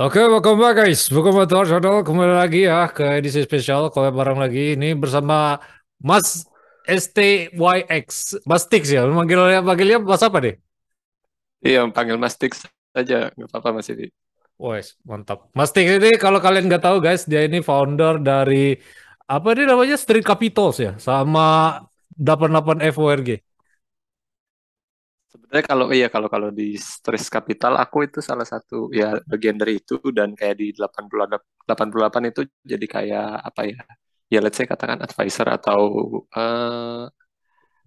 Oke, welcome back guys. Welcome back to our channel. Kembali lagi ya ke edisi spesial collab bareng lagi ini bersama Mas STYX. Mas Tix ya. Manggilnya panggilnya Mas apa deh? Iya, panggil Mas Tix aja, nggak apa-apa Mas ini. Wes, mantap. Mas Tix ini kalau kalian nggak tahu guys, dia ini founder dari apa ini namanya Street Capitals ya, sama 88 FORG. Sebenarnya kalau iya kalau kalau di Stress Capital aku itu salah satu ya bagian dari itu dan kayak di 88 88 itu jadi kayak apa ya? Ya let's say katakan advisor atau uh,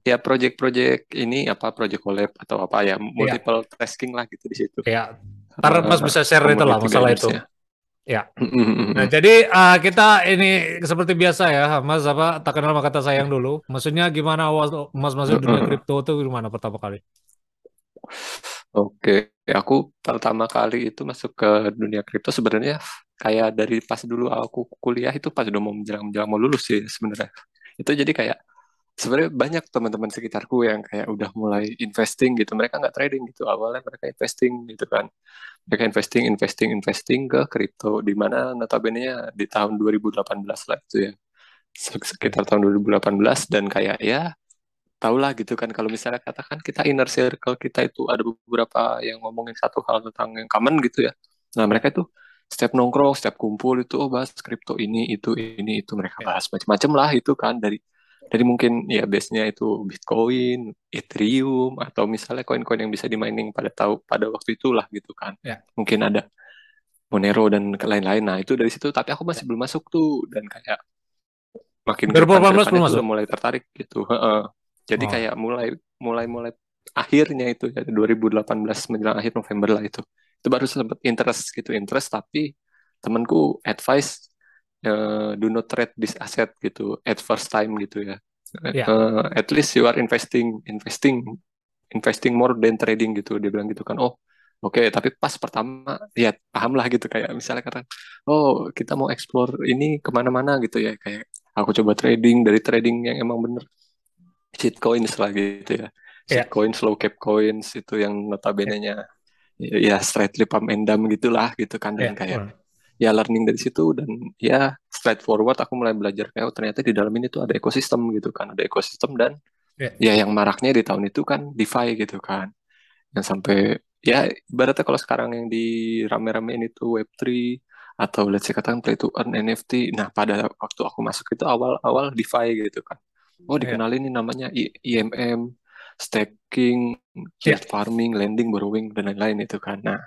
ya project-project ini apa project collab atau apa ya multiple yeah. tasking lah gitu di situ. Ya. Ntar Mas bisa share itu lah masalah itu. Ya. Nah, jadi uh, kita ini seperti biasa ya, Mas apa tak kenal maka kata sayang dulu. Maksudnya gimana awal Mas masuk dunia kripto itu gimana pertama kali? Oke, aku pertama kali itu masuk ke dunia kripto sebenarnya kayak dari pas dulu aku kuliah itu pas udah mau menjelang menjelang mau lulus sih sebenarnya. Itu jadi kayak sebenarnya banyak teman-teman sekitarku yang kayak udah mulai investing gitu. Mereka nggak trading gitu. Awalnya mereka investing gitu kan. Mereka investing investing investing ke kripto. Di mana notabene di tahun 2018 lah itu ya. Sekitar tahun 2018 dan kayak ya tahulah gitu kan. Kalau misalnya katakan kita inner circle kita itu ada beberapa yang ngomongin satu hal tentang yang common gitu ya. Nah mereka itu setiap nongkrong setiap kumpul itu oh bahas kripto ini itu ini itu. Mereka ya. bahas macam-macam lah itu kan. Dari dari mungkin ya base-nya itu Bitcoin, Ethereum atau misalnya koin-koin yang bisa di-mining pada tahu pada waktu itulah gitu kan. Ya. Mungkin ada Monero dan lain-lain. Nah, itu dari situ tapi aku masih ya. belum masuk tuh dan kayak makin 2018 belum masuk. mulai tertarik gitu. Jadi oh. kayak mulai mulai mulai akhirnya itu ya 2018 menjelang akhir November lah itu. Itu baru sempat interest gitu, interest tapi temanku advice uh, do not trade this asset gitu at first time gitu ya. Yeah. Uh, at least you are investing investing investing more than trading gitu dia bilang gitu kan. Oh Oke, okay, tapi pas pertama ya paham lah gitu kayak misalnya kata, oh kita mau explore ini ke mana-mana gitu ya kayak aku coba trading dari trading yang emang bener coins lah gitu ya, yeah. coins, slow cap coins itu yang notabene-nya yeah. ya, ya straightly pump and dump gitulah gitu kan dan yeah. kayak ya learning dari situ dan ya straightforward aku mulai belajar kayak oh, ternyata di dalam ini tuh ada ekosistem gitu kan ada ekosistem dan yeah. ya yang maraknya di tahun itu kan DeFi gitu kan yang sampai ya ibaratnya kalau sekarang yang di rame-rame ini tuh Web3 atau let's say katakan play to earn NFT nah pada waktu aku masuk itu awal-awal DeFi gitu kan oh iya. dikenalin yeah. ini namanya IMM staking, yeah. farming, lending, borrowing dan lain-lain itu kan nah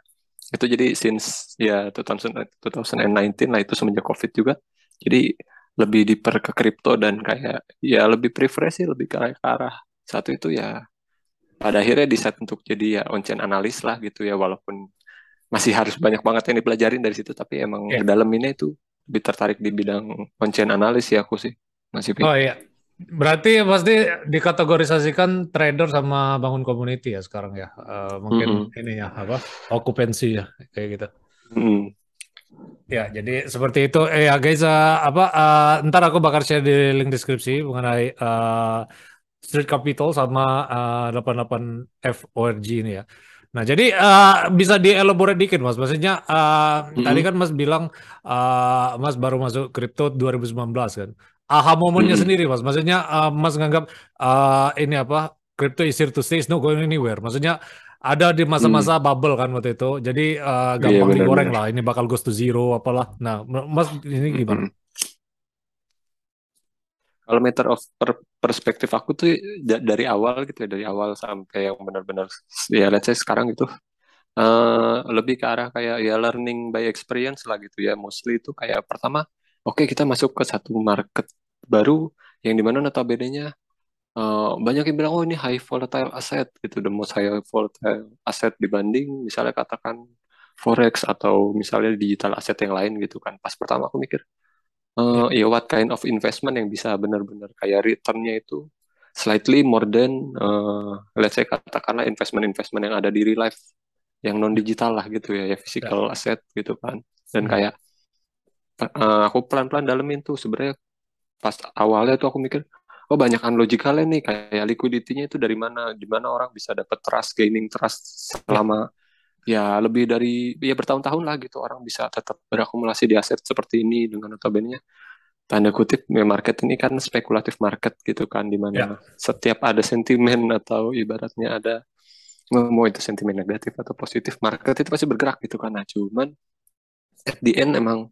itu jadi since ya 2019 lah itu semenjak covid juga. Jadi lebih diper ke kripto dan kayak ya lebih prefer sih lebih ke arah satu itu ya pada akhirnya di set untuk jadi ya on-chain analis lah gitu ya walaupun masih harus banyak banget yang dipelajarin dari situ tapi emang yeah. dalam ini itu lebih tertarik di bidang on-chain analis ya aku sih masih oh iya Berarti pasti dikategorisasikan trader sama bangun community ya sekarang ya. Uh, mungkin mm -hmm. ini ya apa? okupansi ya kayak gitu. Mm. Ya, jadi seperti itu. Eh, ya guys, uh, apa uh, ntar aku bakal share di link deskripsi mengenai uh, Street Capital sama uh, 88 FORG ini ya. Nah, jadi uh, bisa dielaborate dikit, Mas. Maksudnya uh, mm -hmm. tadi kan Mas bilang uh, Mas baru masuk kripto 2019 kan aha momennya hmm. sendiri mas. Maksudnya uh, mas menganggap uh, ini apa crypto is here to stay is not going anywhere. Maksudnya ada di masa-masa hmm. bubble kan waktu itu. Jadi uh, gampang yeah, digoreng lah. Ini bakal goes to zero apalah. Nah mas ini gimana? Hmm. kalau meter of per perspektif aku tuh dari awal gitu ya dari awal sampai yang benar-benar ya let's say sekarang gitu uh, lebih ke arah kayak ya learning by experience lah gitu ya mostly itu kayak pertama oke kita masuk ke satu market baru yang di mana notabene-nya uh, banyak yang bilang oh ini high volatile asset gitu the most high volatile asset dibanding misalnya katakan forex atau misalnya digital asset yang lain gitu kan pas pertama aku mikir uh, ya what kind of investment yang bisa benar-benar kayak returnnya itu slightly more than uh, let's say katakanlah investment-investment yang ada di real life yang non digital lah gitu ya ya physical yeah. asset gitu kan dan hmm. kayak uh, aku pelan-pelan dalemin tuh sebenarnya pas awalnya tuh aku mikir oh banyak unlogicalnya nih kayak liquidity-nya itu dari mana? Di mana orang bisa dapat trust gaining trust selama ya lebih dari ya bertahun-tahun lah gitu orang bisa tetap berakumulasi di aset seperti ini dengan notabene tanda kutip ya market ini kan spekulatif market gitu kan di mana ya. setiap ada sentimen atau ibaratnya ada mau itu sentimen negatif atau positif market itu pasti bergerak gitu kan. Nah cuman at the end emang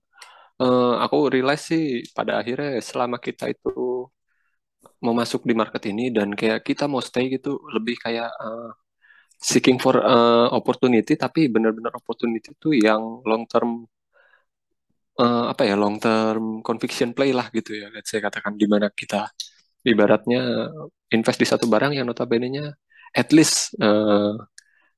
uh, aku realize sih pada akhirnya selama kita itu mau masuk di market ini dan kayak kita mau stay gitu lebih kayak uh, seeking for uh, opportunity tapi benar-benar opportunity itu yang long term uh, apa ya long term conviction play lah gitu ya. Let's say katakan di mana kita ibaratnya invest di satu barang yang notabene-nya at least uh,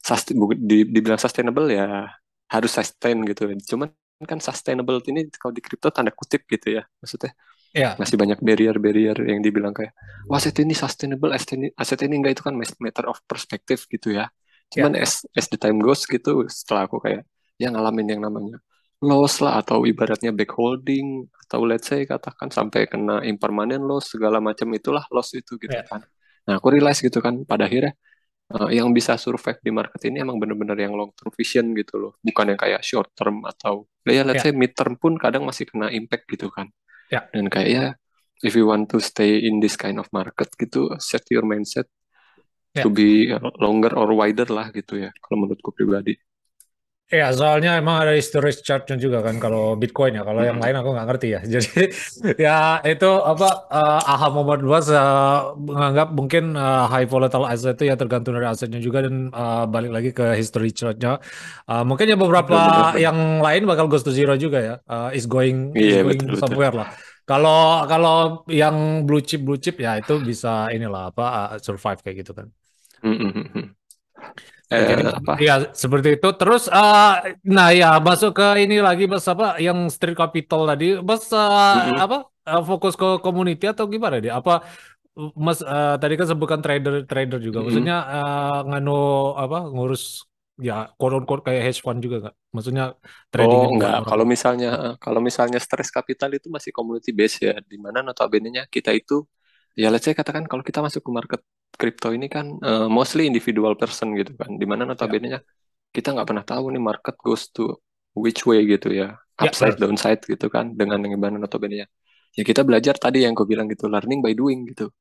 sustain, di, dibilang sustainable ya harus sustain gitu. Cuman kan sustainable ini kalau di crypto tanda kutip gitu ya maksudnya yeah. masih banyak barrier-barrier yang dibilang kayak wah aset ini sustainable aset ini aset ini enggak itu kan matter of perspective gitu ya cuman yeah. as as the time goes gitu setelah aku kayak ya ngalamin yang namanya loss lah atau ibaratnya backholding atau let's say katakan sampai kena impermanent loss segala macam itulah loss itu gitu yeah. kan nah aku realize gitu kan pada akhirnya uh, yang bisa survive di market ini emang bener-bener yang long term vision gitu loh bukan yang kayak short term atau ya let's yeah. say mid term pun kadang masih kena impact gitu kan Ya. Dan kayaknya if you want to stay in this kind of market gitu, set your mindset ya. to be longer or wider lah gitu ya, kalau menurutku pribadi. Ya, soalnya emang ada storage charge juga kan kalau Bitcoin ya. Kalau hmm. yang lain aku nggak ngerti ya. Jadi ya itu apa uh, aha moment was uh, menganggap mungkin uh, high volatile asset itu ya tergantung dari asetnya juga dan uh, balik lagi ke history charge-nya. Uh, mungkin ya beberapa betul, betul, yang lain bakal goes to zero juga ya. Uh, is going is yeah, going betul, somewhere betul. lah. Kalau kalau yang blue chip blue chip ya itu bisa inilah apa uh, survive kayak gitu kan. Mm -hmm. Ya, jadi apa? ya seperti itu. Terus uh, nah ya masuk ke ini lagi Mas apa yang street capital tadi. Mas uh, mm-hmm. apa uh, fokus ke community atau gimana dia? Apa Mas uh, tadi kan sebutkan trader trader juga. Mm-hmm. Maksudnya uh, ngano apa ngurus ya quote kayak hedge fund juga nggak? Maksudnya trading Oh enggak, kalau misalnya kalau misalnya stress capital itu masih community base ya, di mana notabene-nya kita itu ya let's say katakan kalau kita masuk ke market crypto ini kan uh, mostly individual person gitu kan. Di mana notabene-nya kita nggak pernah tahu nih market goes to which way gitu ya, ya upside ya, downside gitu kan dengan yang gimana notabene-nya ya kita belajar tadi yang gue bilang gitu learning by doing gitu.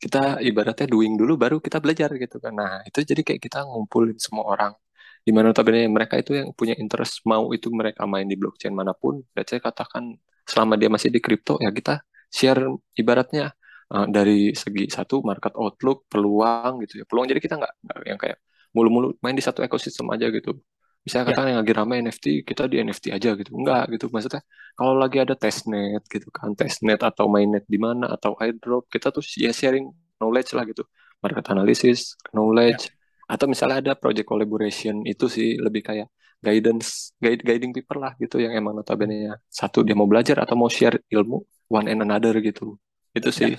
Kita ibaratnya doing dulu baru kita belajar gitu kan. Nah itu jadi kayak kita ngumpulin semua orang. Di mana notabene mereka itu yang punya interest mau itu mereka main di blockchain mana pun. Let's say katakan selama dia masih di crypto ya kita share ibaratnya uh, dari segi satu market outlook peluang gitu ya. Peluang jadi kita nggak yang kayak mulu-mulu main di satu ekosistem aja gitu. Misalnya katakan ya. yang lagi ramai NFT kita di NFT aja gitu. Enggak gitu. Maksudnya kalau lagi ada testnet gitu kan testnet atau mainnet di mana atau airdrop kita tuh ya sharing knowledge lah gitu. Market analysis knowledge. Ya. atau misalnya ada project collaboration itu sih lebih kayak guidance guide guiding people lah gitu yang emang notabene satu dia mau belajar atau mau share ilmu one and another gitu. Itu sih ya.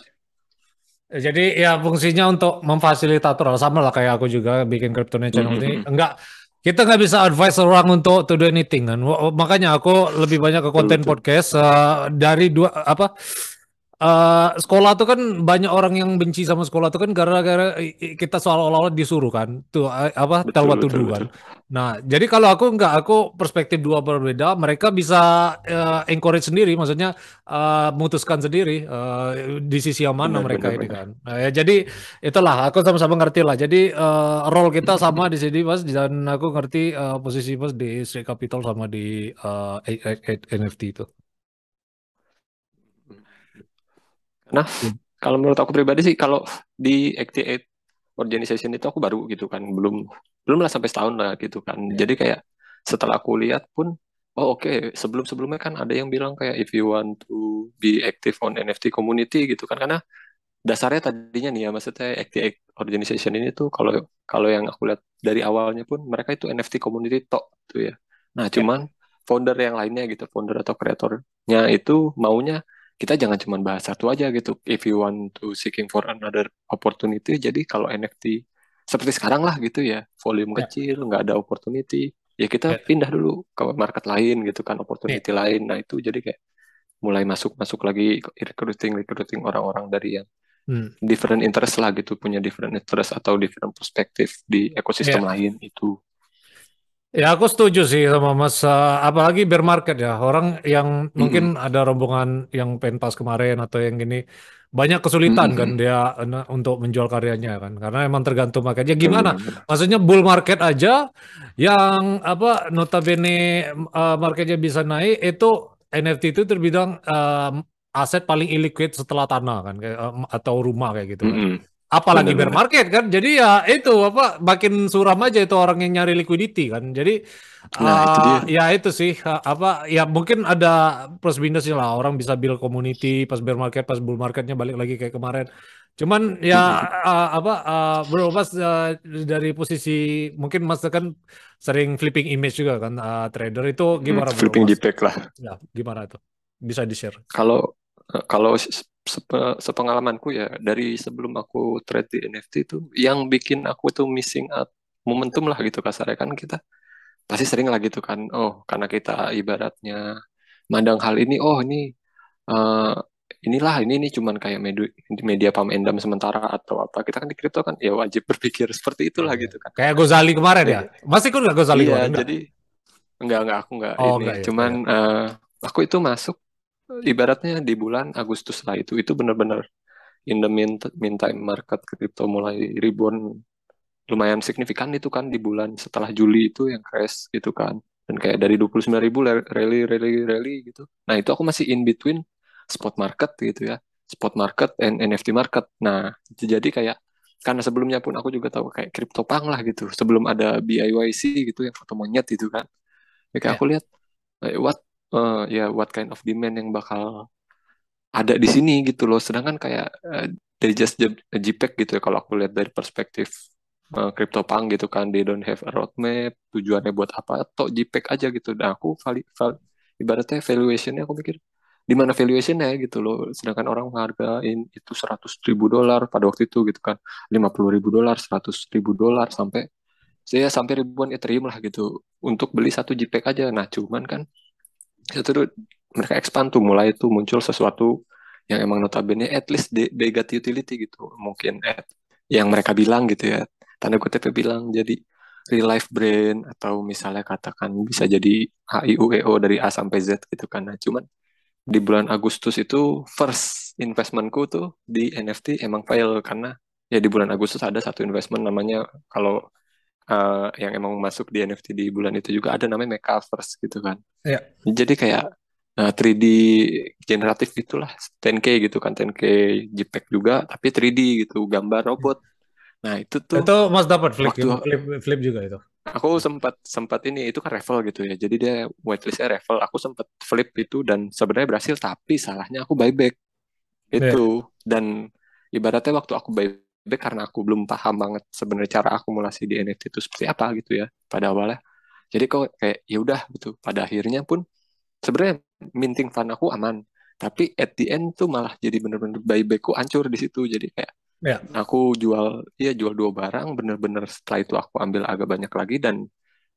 Jadi ya fungsinya untuk memfasilitator sama lah kayak aku juga bikin Cryptonia channel mm -hmm. ini. Enggak kita nggak bisa advice orang untuk to do anything kan. Makanya aku lebih banyak ke konten podcast uh, dari dua apa uh, sekolah tuh kan banyak orang yang benci sama sekolah tuh kan gara-gara kita seolah-olah disuruh kan tuh apa betul, do kan. Nah jadi kalau aku nggak aku perspektif dua berbeda mereka bisa uh, encourage sendiri maksudnya uh, memutuskan sendiri uh, di sisi yang mana benar, mereka benar, ini benar. kan. Nah, ya jadi itulah aku sama-sama ngerti lah. Jadi uh, role kita sama di sini mas dan aku ngerti uh, posisi mas di Street Capital sama di uh, NFT itu. Nah, hmm. kalau menurut aku pribadi sih kalau di Activate Organization itu aku baru gitu kan, belum belum lah sampai setahun lah gitu kan. Yeah. Jadi kayak setelah aku lihat pun, oh oke okay, sebelum sebelumnya kan ada yang bilang kayak if you want to be active on NFT community gitu kan, karena dasarnya tadinya nih ya maksudnya Activate Organization ini tuh kalau kalau yang aku lihat dari awalnya pun mereka itu NFT community tok tuh ya. Nah ya. cuman founder yang lainnya gitu, founder atau kreatornya itu maunya kita jangan cuma bahas satu aja gitu. If you want to seeking for another opportunity, jadi kalau NFT seperti sekarang lah gitu ya, volume yeah. kecil, nggak ada opportunity, ya kita yeah. pindah dulu ke market lain gitu kan, opportunity yeah. lain. Nah itu jadi kayak mulai masuk masuk lagi recruiting recruiting orang-orang dari yang hmm. different interest lah gitu punya different interest atau different perspektif di ekosistem yeah. lain itu Ya aku setuju sih sama Mas, uh, apalagi bear market ya. Orang yang mungkin ada rombongan yang pentas kemarin atau yang gini banyak kesulitan mm-hmm. kan dia untuk menjual karyanya kan. Karena emang tergantung marketnya gimana. Mm-hmm. Maksudnya bull market aja yang apa notabene uh, marketnya bisa naik itu NFT itu terbilang uh, aset paling illiquid setelah tanah kan kayak, uh, atau rumah kayak gitu kan. Apalagi bear market kan? Jadi ya itu apa makin suram aja itu orang yang nyari liquidity kan? Jadi nah, uh, itu ya itu sih apa ya mungkin ada plus minusnya lah. Orang bisa build community pas bear market pas bull marketnya balik lagi kayak kemarin. Cuman ya uh, apa uh, bro mas uh, dari posisi mungkin mas kan sering flipping image juga kan uh, trader itu hmm, gimana hmm, bro, flipping deep lah. Ya gimana itu? Bisa di share kalau kalau sepengalamanku ya dari sebelum aku trade di NFT itu yang bikin aku tuh missing out momentum lah gitu kasarnya kan kita pasti sering lah gitu kan oh karena kita ibaratnya mandang hal ini oh ini uh, inilah ini ini cuman kayak media, media pamendam sementara atau apa kita kan di kripto kan ya wajib berpikir seperti itulah iya. gitu kan. Kayak Gozali kemarin ya? Masih kan nggak Gozali iya, kemarin? Jadi enggak enggak aku enggak oh, ini enggak, ya, cuman ya. Uh, aku itu masuk ibaratnya di bulan Agustus lah itu. Itu benar-benar in the meantime market crypto mulai rebound lumayan signifikan itu kan di bulan setelah Juli itu yang crash gitu kan. Dan kayak dari 29 ribu rally rally rally gitu. Nah itu aku masih in between spot market gitu ya. Spot market and NFT market. Nah jadi kayak karena sebelumnya pun aku juga tahu kayak crypto pang lah gitu. Sebelum ada BIYC gitu yang foto monyet itu kan. Ya, kayak yeah. aku lihat what uh, ya what kind of demand yang bakal ada di sini gitu loh. Sedangkan kayak uh, they just JPEG gitu ya kalau aku lihat dari perspektif uh, CryptoPunk gitu kan, they don't have a roadmap, tujuannya buat apa, atau JPEG aja gitu. Dan aku vali, val, ibaratnya valuationnya aku pikir di mana valuationnya gitu loh. Sedangkan orang menghargain itu 100 ribu dolar pada waktu itu gitu kan, 50 ribu dolar, 100 ribu dolar sampai saya sampai ribuan Ethereum lah gitu untuk beli satu JPEG aja. Nah cuman kan itu tuh mereka expand tuh mulai tuh muncul sesuatu yang emang notabene at least they, they got utility gitu. Mungkin at yang mereka bilang gitu ya tanda kutip bilang jadi real life brand atau misalnya katakan bisa jadi HIUEO dari A sampai Z gitu kan. Nah cuman di bulan Agustus itu first investmentku tuh di NFT emang fail karena ya di bulan Agustus ada satu investment namanya kalau uh, yang emang masuk di NFT di bulan itu juga ada namanya Metaverse gitu kan. Ya. Jadi kayak uh, eh, 3D generatif itulah 10K gitu kan 10K JPEG juga tapi 3D gitu gambar robot. Nah itu tuh itu Mas dapat flip, waktu, flip flip juga itu. Aku sempat sempat ini itu kan revel gitu ya. Jadi dia whitelistnya revel. Aku sempat flip itu dan sebenarnya berhasil tapi salahnya aku buyback itu yeah. dan ibaratnya waktu aku buyback karena aku belum paham banget sebenarnya cara akumulasi di NFT itu seperti apa gitu ya pada awalnya. Jadi kok kayak ya udah gitu. Pada akhirnya pun sebenarnya minting fund aku aman. Tapi at the end tuh malah jadi bener-bener buybackku hancur di situ. Jadi kayak ya. aku jual ya jual dua barang bener-bener setelah itu aku ambil agak banyak lagi dan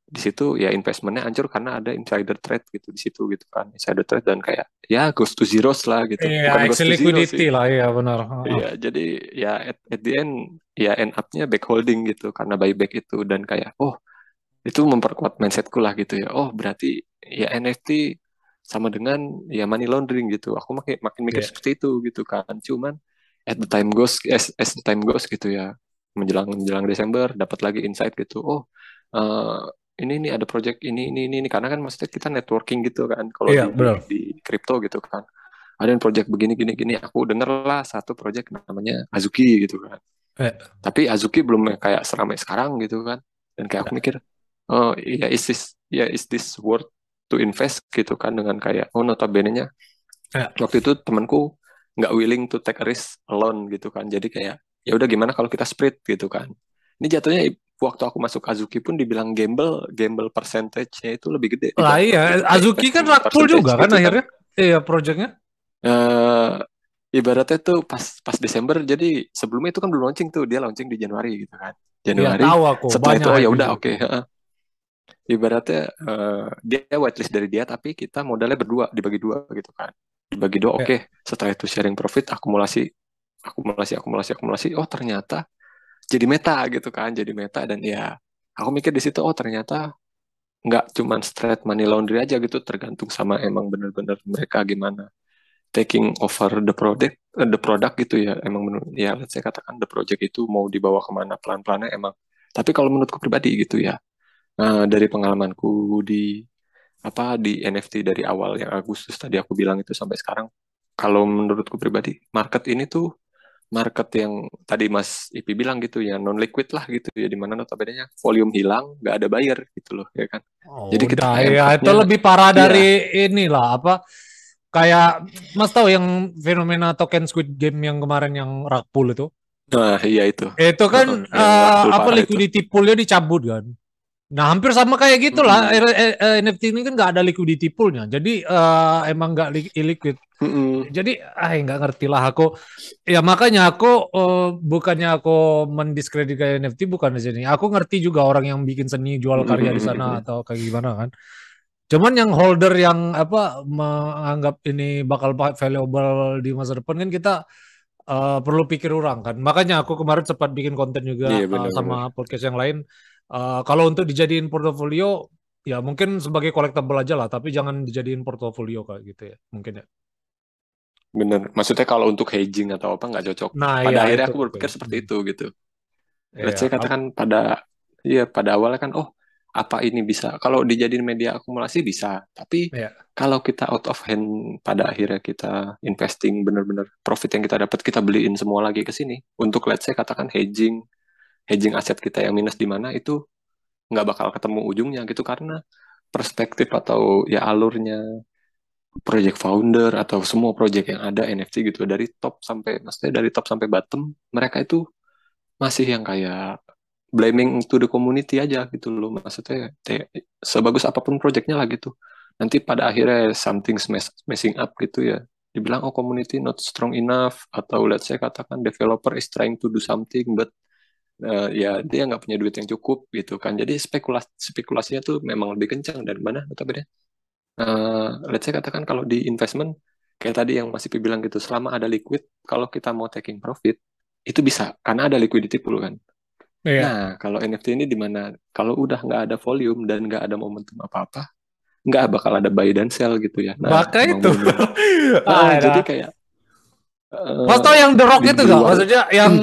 di situ ya investmentnya hancur karena ada insider trade gitu di situ gitu kan. Insider trade dan kayak ya goes to zeros lah gitu. Yeah, goes liquidity lah ya benar. Iya jadi ya at, at the end ya end upnya back holding gitu karena buyback itu dan kayak oh itu memperkuat mindsetku lah gitu ya. Oh berarti ya NFT sama dengan ya money laundering gitu. Aku makin makin mikir yeah. seperti itu gitu kan. Cuman at the time goes as, as the time goes gitu ya. Menjelang menjelang Desember dapat lagi insight gitu. Oh uh, ini nih ada project ini ini ini, ini. karena kan maksudnya kita networking gitu kan kalau iya, di, di crypto gitu kan. Ada yang project begini gini gini. Aku denger lah satu project namanya Azuki gitu kan. Eh. tapi Azuki belum kayak seramai sekarang gitu kan. Dan kayak aku iya. mikir oh iya is this ya yeah, is this worth to invest? gitu kan. Dengan kayak oh notabene nya eh. waktu itu temanku nggak willing to take a risk alone gitu kan. Jadi kayak ya udah gimana kalau kita split gitu kan. Ini jatuhnya waktu aku masuk Azuki pun dibilang gamble, gamble percentage-nya itu lebih gede. Lah iya, Azuki kan rakpul juga kan, gitu kan akhirnya. Iya, projectnya. Uh, ibaratnya tuh pas pas Desember jadi sebelumnya itu kan belum launching tuh dia launching di Januari gitu kan Januari ya, tahu aku. setelah itu oh ya udah oke okay. ibaratnya uh, dia whitelist dari dia tapi kita modalnya berdua dibagi dua gitu kan dibagi dua ya. oke okay. setelah itu sharing profit akumulasi akumulasi akumulasi akumulasi oh ternyata jadi meta gitu kan jadi meta. Dan ya aku mikir di situ oh ternyata nggak cuman straight money laundry aja gitu tergantung sama emang bener-bener mereka gimana taking over the product uh, the product gitu ya. Emang ya saya katakan the project itu mau dibawa ke mana pelan-pelannya emang. Tapi kalau menurutku pribadi gitu ya nah, dari pengalamanku di apa di NFT dari awal yang Agustus tadi aku bilang itu sampai sekarang kalau menurutku pribadi market ini tuh market yang tadi Mas Ipi bilang gitu ya non liquid lah gitu ya di mana notabene volume hilang nggak ada buyer gitu loh ya kan. Oh, jadi kita ya itu lebih parah iya. dari inilah apa kayak Mas tahu yang fenomena token Squid Game yang kemarin yang rug pull itu? Nah iya itu. Itu kan uh, apa liquidity poolnya dicabut kan Nah, hampir sama kayak gitulah. Mm -hmm. NFT ini kan nggak ada liquidity poolnya, jadi uh, emang nggak li illiquid. Mm -hmm. Jadi, ah nggak ngerti lah aku. Ya makanya aku uh, bukannya aku mendiskreditkan NFT bukan di sini. Aku ngerti juga orang yang bikin seni jual karya di sana atau kayak gimana kan. Cuman yang holder yang apa menganggap ini bakal valuable di masa depan kan kita uh, perlu pikir orang kan. Makanya aku kemarin sempat bikin konten juga yeah, bener, uh, sama bener. podcast yang lain Uh, kalau untuk dijadiin portofolio, ya mungkin sebagai collectible aja lah, tapi jangan dijadiin portofolio kayak gitu ya, mungkin ya. Bener, maksudnya kalau untuk hedging atau apa nggak cocok. Nah, pada iya, akhirnya aku berpikir itu. seperti itu gitu. Ya, Let's say katakan pada, iya pada awalnya kan, oh apa ini bisa kalau dijadiin media akumulasi bisa tapi ya. kalau kita out of hand pada akhirnya kita investing bener-bener profit yang kita dapat kita beliin semua lagi ke sini untuk let's say katakan hedging hedging aset kita yang minus di mana itu nggak bakal ketemu ujungnya gitu. Karena perspektif atau ya alurnya project founder atau semua project yang ada NFT gitu dari top sampai maksudnya dari top sampai bottom mereka itu masih yang kayak blaming to the community aja gitu loh. Maksudnya kayak, sebagus apa pun projectnya lah gitu. Nanti pada akhirnya something messing up gitu ya. Dibilang oh community not strong enough atau let's say katakan developer is trying to do something but uh, ya dia nggak punya duit yang cukup gitu kan. Jadi spekulasi spekulasinya tuh memang lebih kencang dari mana notabene. Uh, let's say katakan kalau di investment kayak tadi yang masih bilang gitu selama ada liquid kalau kita mau taking profit itu bisa karena ada liquidity pool kan. Yeah. nah kalau NFT ini di mana kalau udah nggak ada volume dan nggak ada momentum apa-apa nggak bakal ada buy dan sell gitu ya. Nah, Maka itu. ah, jadi kayak Uh, Mas tau yang The Rock itu gak? Maksudnya yang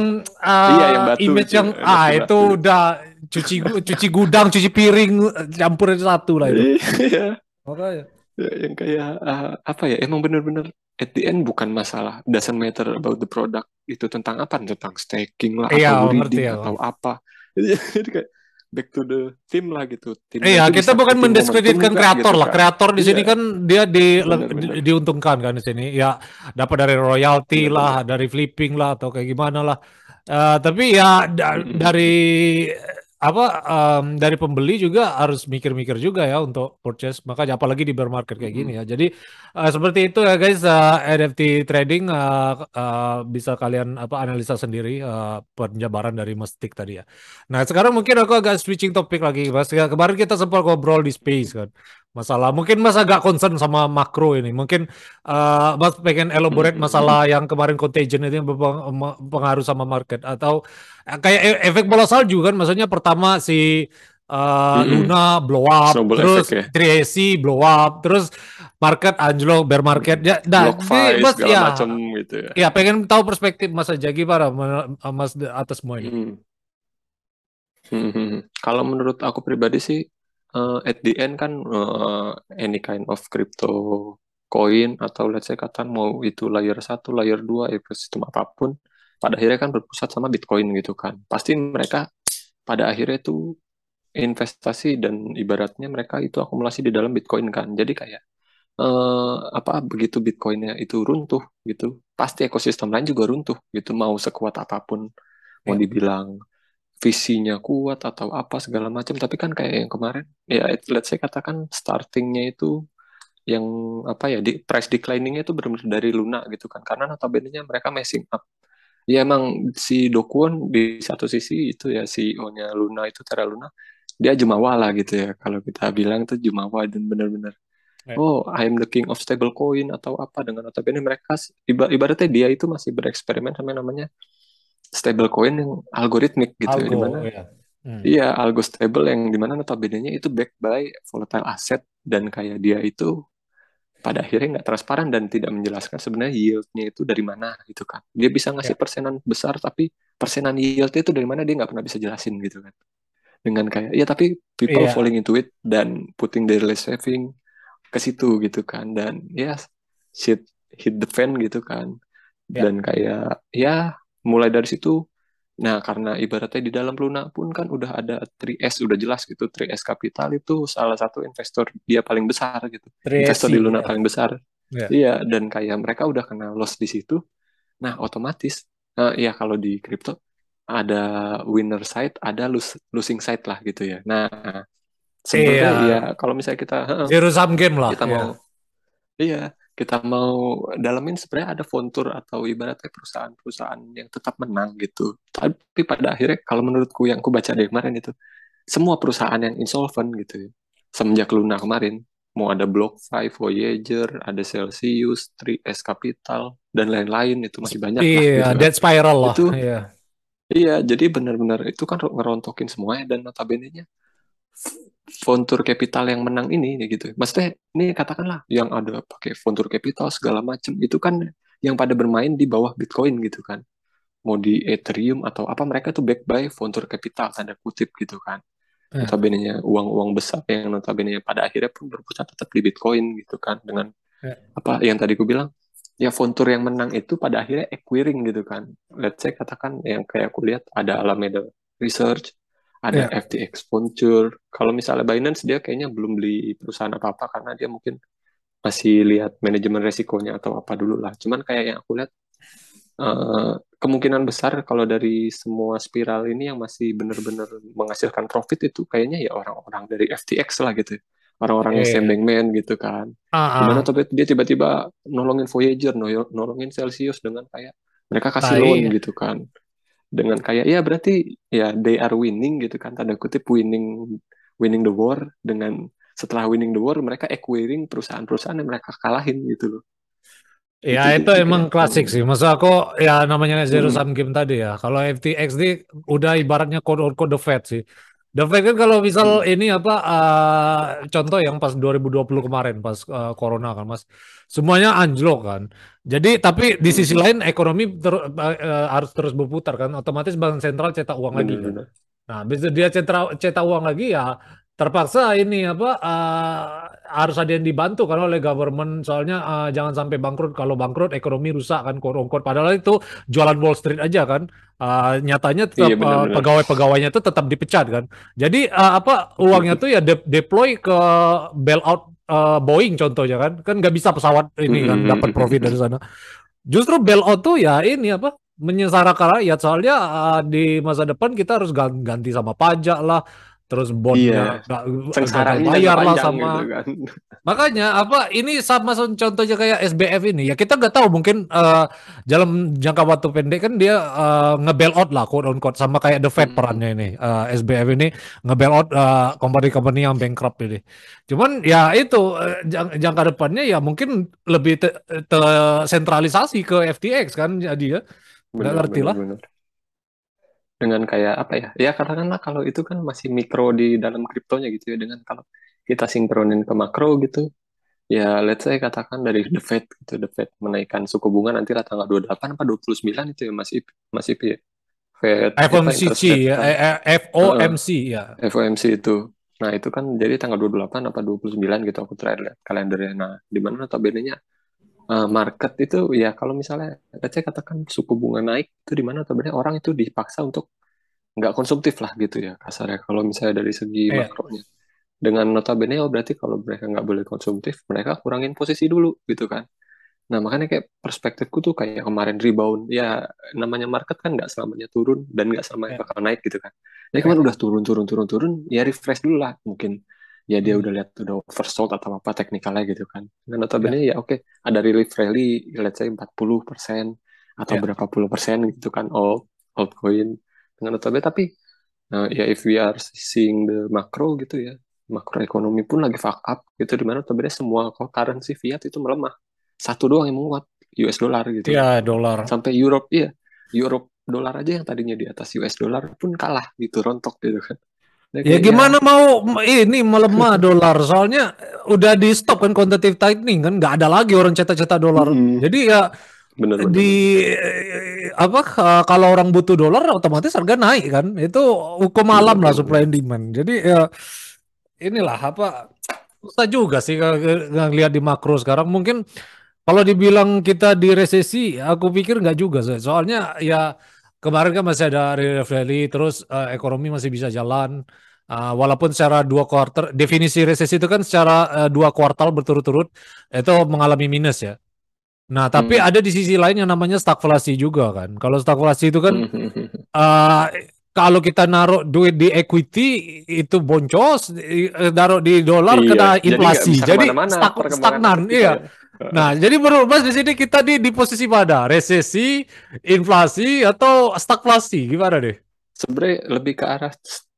uh, iya, yang batu, image yang ah batu. itu udah cuci cuci gudang, cuci piring campurin satu lah itu. Iya. Makanya. Ya, yang kayak uh, apa ya? Emang bener-bener at the end bukan masalah doesn't matter about the product itu tentang apa? Tentang staking lah iya, atau reading ya, atau apa. Jadi kayak back to the team lah gitu. Tim iya, kita bukan mendiskreditkan kreator gitu lah. Kan. Kreator di sini iya. kan dia di, bener, bener. diuntungkan kan di sini. Ya dapat dari royalty bener, lah, bener. dari flipping lah atau kayak gimana lah. Uh, tapi ya da dari apa um, dari pembeli juga harus mikir-mikir juga ya untuk purchase. Makanya apalagi di bear market kayak gini ya. Jadi uh, seperti itu ya guys uh, NFT trading uh, uh, bisa kalian apa analisa sendiri uh, penjabaran dari Mestik tadi ya. Nah sekarang mungkin aku agak switching topik lagi mas. Ya, kemarin kita sempat ngobrol di space kan masalah. Mungkin Mas agak concern sama makro ini. Mungkin uh, Mas pengen elaborate masalah yang kemarin contagion itu yang berpengaruh sama market atau uh, kayak e efek bola salju kan. Maksudnya pertama si uh, Luna blow up, Snowball terus ya? 3 blow up, terus market anjlok, bear market ya. Nah, Mas ya, macam gitu ya. Ya, pengen tahu perspektif Mas aja gimana Mas atas semua ini. Hmm. Hmm, hmm, hmm. Kalau menurut aku pribadi sih uh, at the end kan uh, any kind of crypto coin atau let's say katakan mau itu layer satu, layer dua, ekosistem apa pun, pada akhirnya kan berpusat sama Bitcoin gitu kan. Pasti mereka pada akhirnya itu investasi dan ibaratnya mereka itu akumulasi di dalam Bitcoin kan. Jadi kayak uh, apa begitu Bitcoinnya itu runtuh gitu, pasti ekosistem lain juga runtuh gitu. Mau sekuat apa pun mau ya. dibilang visinya kuat atau apa segala macam. Tapi kan kayak yang kemarin ya let's say katakan startingnya itu yang apa ya di price decliningnya itu benar-benar dari Luna gitu kan. Karena notabene mereka messing up. Ya emang si Dokuan di satu sisi itu ya CEO-nya Luna itu Terra Luna dia jumawa lah gitu ya. Kalau kita bilang itu jumawa dan benar-benar oh I'm the king of stable coin atau apa. Dengan notabene mereka ibaratnya dia itu masih bereksperimen sama namanya stable coin yang algoritmik gitu ya, Algo, ya di mana yeah. hmm. iya algo stable yang di mana notabene itu backed by volatile asset dan kayak dia itu pada akhirnya nggak transparan dan tidak menjelaskan sebenarnya yieldnya itu dari mana gitu kan dia bisa ngasih yeah. persenan besar tapi persenan yieldnya itu dari mana dia nggak pernah bisa jelasin gitu kan dengan kayak ya tapi people yeah. falling into it dan putting their less saving ke situ gitu kan dan ya shit hit the fan gitu kan yeah. dan kayak ya mulai dari situ nah karena ibaratnya di dalam Luna pun kan udah ada 3S udah jelas gitu 3S Capital itu salah satu investor dia paling besar gitu. Investor di Luna ya. paling besar. Yeah. iya dan kayak mereka udah kena loss di situ. Nah otomatis uh, ya kalau di crypto ada winner side ada losing side lah gitu ya. Nah sebenarnya iya. ya kalau misalnya kita zero sum game lah kita mau iya kita mau dalamin sebenarnya ada fontur atau ibaratnya perusahaan-perusahaan yang tetap menang gitu. Tapi pada akhirnya kalau menurutku yang aku baca dari kemarin itu semua perusahaan yang insolvent gitu ya. Semenjak Luna kemarin mau ada BlockFi, Voyager, ada Celsius, 3S Capital dan lain-lain itu masih banyak iya, lah. Iya, gitu dead spiral lah. Itu, iya. Iya, jadi benar-benar itu kan ngerontokin semuanya dan notabene-nya Fontur Capital yang menang ini ya gitu. Maksudnya ini katakanlah yang ada pakai Fontur Capital segala macam itu kan yang pada bermain di bawah Bitcoin gitu kan. Mau di Ethereum atau apa mereka tuh back by Fontur Capital tanda kutip gitu kan. Hmm. Notabene uang-uang besar yang notabene pada akhirnya pun berpusat tetap di Bitcoin gitu kan dengan hmm. apa yang tadi ku bilang ya Fontur yang menang itu pada akhirnya acquiring gitu kan. Let's say katakan yang kayak aku lihat ada Alameda Research, ada yeah. FTX Venture. Kalau misalnya Binance dia kayaknya belum beli perusahaan apa-apa karena dia mungkin masih lihat manajemen resikonya atau apa dulu lah. Cuman kayak yang aku lihat uh, kemungkinan besar kalau dari semua spiral ini yang masih benar-benar menghasilkan profit itu kayaknya ya orang-orang dari FTX lah gitu. Orang-orang yeah. yang sembeng man gitu kan. Uh-huh. Gimana tapi dia tiba-tiba nolongin Voyager, nolongin Celsius dengan kayak mereka kasih loan gitu kan dengan kayak ya berarti ya they are winning gitu kan tanda kutip winning winning the war dengan setelah winning the war mereka acquiring perusahaan-perusahaan yang mereka kalahin gitu loh. Ya itu, itu emang klasik sih. Masa aku ya namanya zero hmm. sum game tadi ya. Kalau FTX ini udah ibaratnya code code the Fed sih. The Fed kan kalau misal hmm. ini apa uh, contoh yang pas 2020 kemarin pas uh, corona kan Mas. Semuanya anjlok kan. Jadi tapi di sisi lain ekonomi ter, uh, harus terus berputar kan, otomatis bank sentral cetak uang lagi. Kan? Nah, bisa dia cetak cetak uang lagi ya terpaksa ini apa uh, harus ada yang dibantu kan oleh government. Soalnya uh, jangan sampai bangkrut. Kalau bangkrut ekonomi rusak kan korongkot padahal itu jualan Wall Street aja kan. Uh, nyatanya tetap iya, uh, pegawai-pegawainya itu tetap dipecat kan. Jadi uh, apa uangnya tuh ya de deploy ke bailout uh, Boeing contohnya kan. Kan nggak bisa pesawat ini kan dapat profit dari sana. Justru bailout tuh ya ini apa menyesarakan rakyat. Soalnya uh, di masa depan kita harus ganti sama pajak lah terus bondnya iya. nggak bayar lah sama gitu kan. makanya apa ini sama contohnya kayak SBF ini ya kita nggak tahu mungkin uh, dalam jangka waktu pendek kan dia uh, nge out lah quote on quote sama kayak the Fed hmm. perannya ini uh, SBF ini nge out uh, company-company yang bankrupt ini cuman ya itu uh, jang jangka depannya ya mungkin lebih tersentralisasi ke FTX kan jadi ya nggak ngerti lah bener dengan kayak apa ya? Ya katakanlah kalau itu kan masih mikro di dalam kriptonya gitu ya dengan kalau kita sinkronin ke makro gitu ya let's say katakan dari the Fed gitu the Fed menaikkan suku bunga nanti lah tanggal 28 apa 29 itu ya masih masih ya? Fed FOMC ya FOMC ya FOMC itu. Nah itu kan jadi tanggal 28 apa 29 gitu aku terakhir lihat kalendernya. Nah di mana notabene nya uh, market itu ya kalau misalnya saya katakan suku bunga naik itu di mana sebenarnya orang itu dipaksa untuk nggak konsumtif lah gitu ya kasarnya. Kalau misalnya dari segi yeah. makronya. Dengan notabene oh berarti kalau mereka nggak boleh konsumtif mereka kurangin posisi dulu gitu kan. Nah makanya kayak perspektifku tuh kayak kemarin rebound. Ya namanya market kan nggak selamanya turun dan nggak selamanya yeah. bakal naik gitu kan. Jadi kemarin udah turun turun turun turun ya refresh dulu lah mungkin ya dia hmm. udah lihat udah oversold atau apa teknikalnya gitu kan. Dan notabene yeah. ya oke okay, ada relief rally let's say 40% atau yeah. berapa puluh persen gitu kan old altcoin dengan notabene tapi uh, ya if we are seeing the macro gitu ya makroekonomi pun lagi fuck up gitu di mana sebenarnya semua currency fiat itu melemah satu doang yang menguat US dollar gitu iya dolar sampai Europe iya Europe dolar aja yang tadinya di atas US dollar pun kalah gitu rontok gitu kan Nah, ya gimana ya. mau ini melemah dolar soalnya udah di stop kan quantitative tightening kan nggak ada lagi orang cetak-cetak dolar. Hmm. Jadi ya bener, bener, di bener. apa kalau orang butuh dolar otomatis harga naik kan. Itu hukum alam lah supply and demand. Jadi ya inilah apa susah juga sih ngelihat di makro sekarang mungkin kalau dibilang kita di resesi aku pikir nggak juga. Soalnya ya kemarin kan masih ada rally terus uh, ekonomi masih bisa jalan uh, walaupun secara dua kuartal definisi resesi itu kan secara uh, dua kuartal berturut-turut itu mengalami minus ya nah tapi hmm. ada di sisi lain yang namanya stagflasi juga kan kalau stagflasi itu kan uh, kalau kita naruh duit di equity itu boncos, naruh di dolar iya, kena inflasi. Jadi, jadi stag, stagnan, iya. Nah, jadi menurut Mas di sini kita di di posisi mana? Resesi, inflasi atau stagflasi? Gimana deh? Sebenarnya lebih ke arah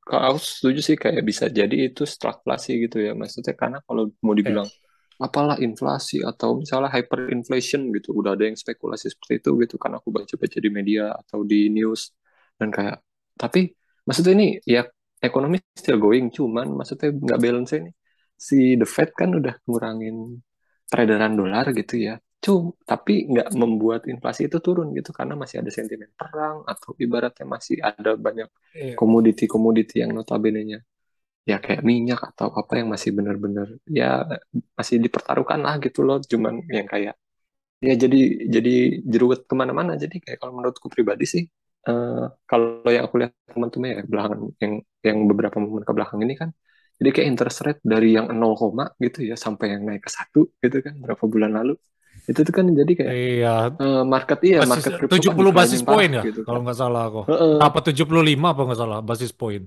kalau aku setuju sih kayak bisa jadi itu stagflasi gitu ya. Maksudnya karena kalau mau dibilang yeah. apalah inflasi atau misalnya hyperinflation gitu, udah ada yang spekulasi seperti itu gitu kan aku baca-baca di media atau di news dan kayak tapi maksudnya ini ya ekonomi still going cuman maksudnya nggak balance ini si the Fed kan udah ngurangin peredaran dolar gitu ya. Cum, tapi nggak membuat inflasi itu turun gitu karena masih ada sentimen perang atau ibaratnya masih ada banyak iya. komoditi-komoditi yang notabene-nya ya kayak minyak atau apa yang masih benar-benar ya masih dipertaruhkan lah gitu loh cuman yang kayak ya jadi jadi jeruat ke mana-mana jadi kayak kalau menurutku pribadi sih uh, kalau yang aku lihat teman-teman ya belakangan yang yang beberapa momen ke belakang ini kan jadi kayak interest rate dari yang 0, gitu ya sampai yang naik ke satu gitu kan berapa bulan lalu. Itu tuh kan jadi kayak iya. Uh, market iya basis, market 70 kan basis point ya gitu, kalau nggak salah aku. Uh, uh. Apa 75 apa nggak salah basis point.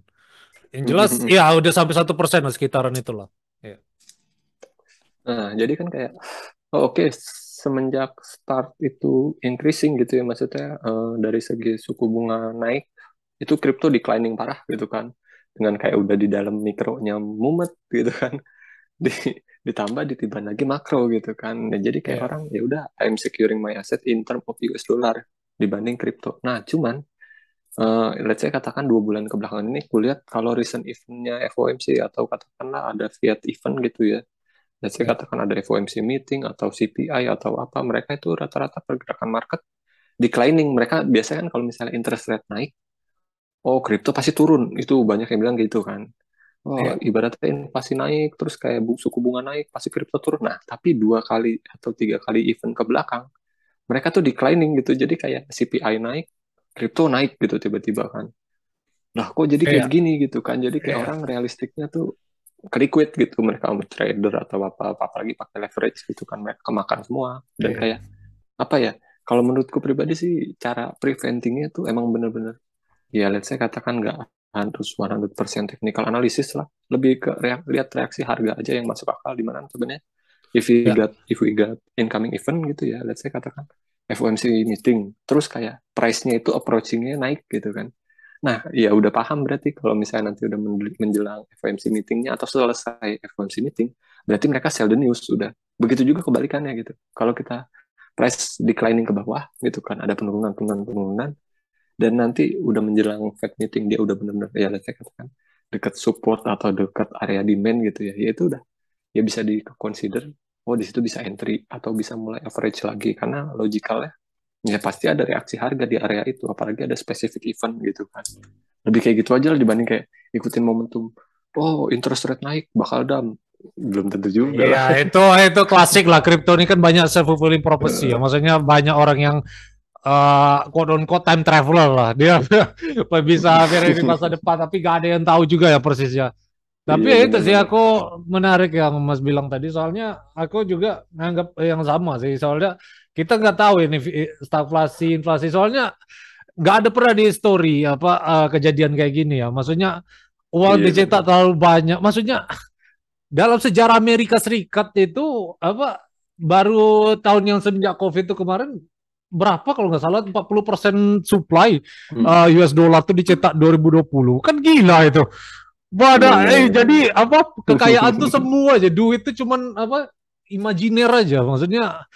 Yang jelas uh, uh, ya udah sampai satu persen sekitaran itulah. Ya. Nah, jadi kan kayak oh, oke okay, semenjak start itu increasing gitu ya maksudnya uh, dari segi suku bunga naik itu kripto declining parah gitu kan dengan kayak udah di dalam mikronya mumet gitu kan. Di, ditambah ditiban lagi makro gitu kan. Nah, jadi kayak yeah. orang ya udah I'm securing my asset in term of US dollar dibanding kripto. Nah cuman uh, let's say katakan dua bulan kebelakangan ini kulihat kalau recent eventnya FOMC atau katakanlah ada fiat event gitu ya. Let's say yeah. katakan ada FOMC meeting atau CPI atau apa mereka itu rata-rata pergerakan market declining. Mereka biasanya kan kalau misalnya interest rate naik oh kripto pasti turun. Itu banyak yang bilang gitu kan. Oh. Ya. ibaratnya inflasi naik terus kayak suku bunga naik pasti kripto turun. Nah tapi dua kali atau tiga kali event ke belakang mereka tuh declining gitu. Jadi kayak CPI naik kripto naik gitu tiba-tiba kan. Nah kok jadi kayak ya. gini gitu kan? Jadi kayak ya. orang realistiknya tuh liquid gitu. Mereka mau trader atau apa apa apalagi pakai leverage gitu kan. Mereka kemakan semua. Dan ya. kayak apa ya? Kalau menurutku pribadi sih cara preventingnya tuh emang bener-bener ya let's say katakan nggak harus 100% technical analysis lah. Lebih ke reak lihat reaksi harga aja yang masuk akal di mana sebenarnya. If we yeah. got if we got incoming event gitu ya let's say katakan FOMC meeting terus kayak price-nya itu approaching-nya naik gitu kan. Nah ya udah paham berarti kalau misalnya nanti udah menjelang FOMC meetingnya atau selesai FOMC meeting berarti mereka sell the news sudah begitu juga kebalikannya gitu. Kalau kita price declining ke bawah gitu kan ada penurunan penurunan penurunan dan nanti udah menjelang Fed meeting dia udah benar-benar ya saya katakan dekat support atau dekat area demand gitu ya. Ya itu udah ya bisa di consider oh di situ bisa entry atau bisa mulai average lagi. Karena logikalnya ya pasti ada reaksi harga di area itu apalagi ada specific event gitu kan. Lebih kayak gitu aja lah dibanding kayak ikutin momentum oh interest rate naik bakal dam belum tentu juga ya itu itu klasik lah. Kripto ini kan banyak self fulfilling prophecy ya. Maksudnya banyak orang yang uh, quote on quote time traveler lah. Dia bisa di masa depan tapi gak ada yang tahu juga ya persisnya. Tapi iya, ya itu sih aku menarik yang Mas bilang tadi. Soalnya aku juga nganggap yang sama sih. Soalnya kita nggak tahu ini stagflasi inflasi. Soalnya nggak ada pernah di story apa uh, kejadian kayak gini ya. Maksudnya uang iya, dicetak terlalu banyak. Maksudnya dalam sejarah Amerika Serikat itu apa baru tahun yang semenjak Covid itu kemarin berapa kalau nggak salah? 40% supply hmm. uh, US dollar tuh dicetak 2020 kan gila itu. Pada, eh, jadi apa kekayaan tuh semua aja. Duit tuh cuman apa imajiner aja. Maksudnya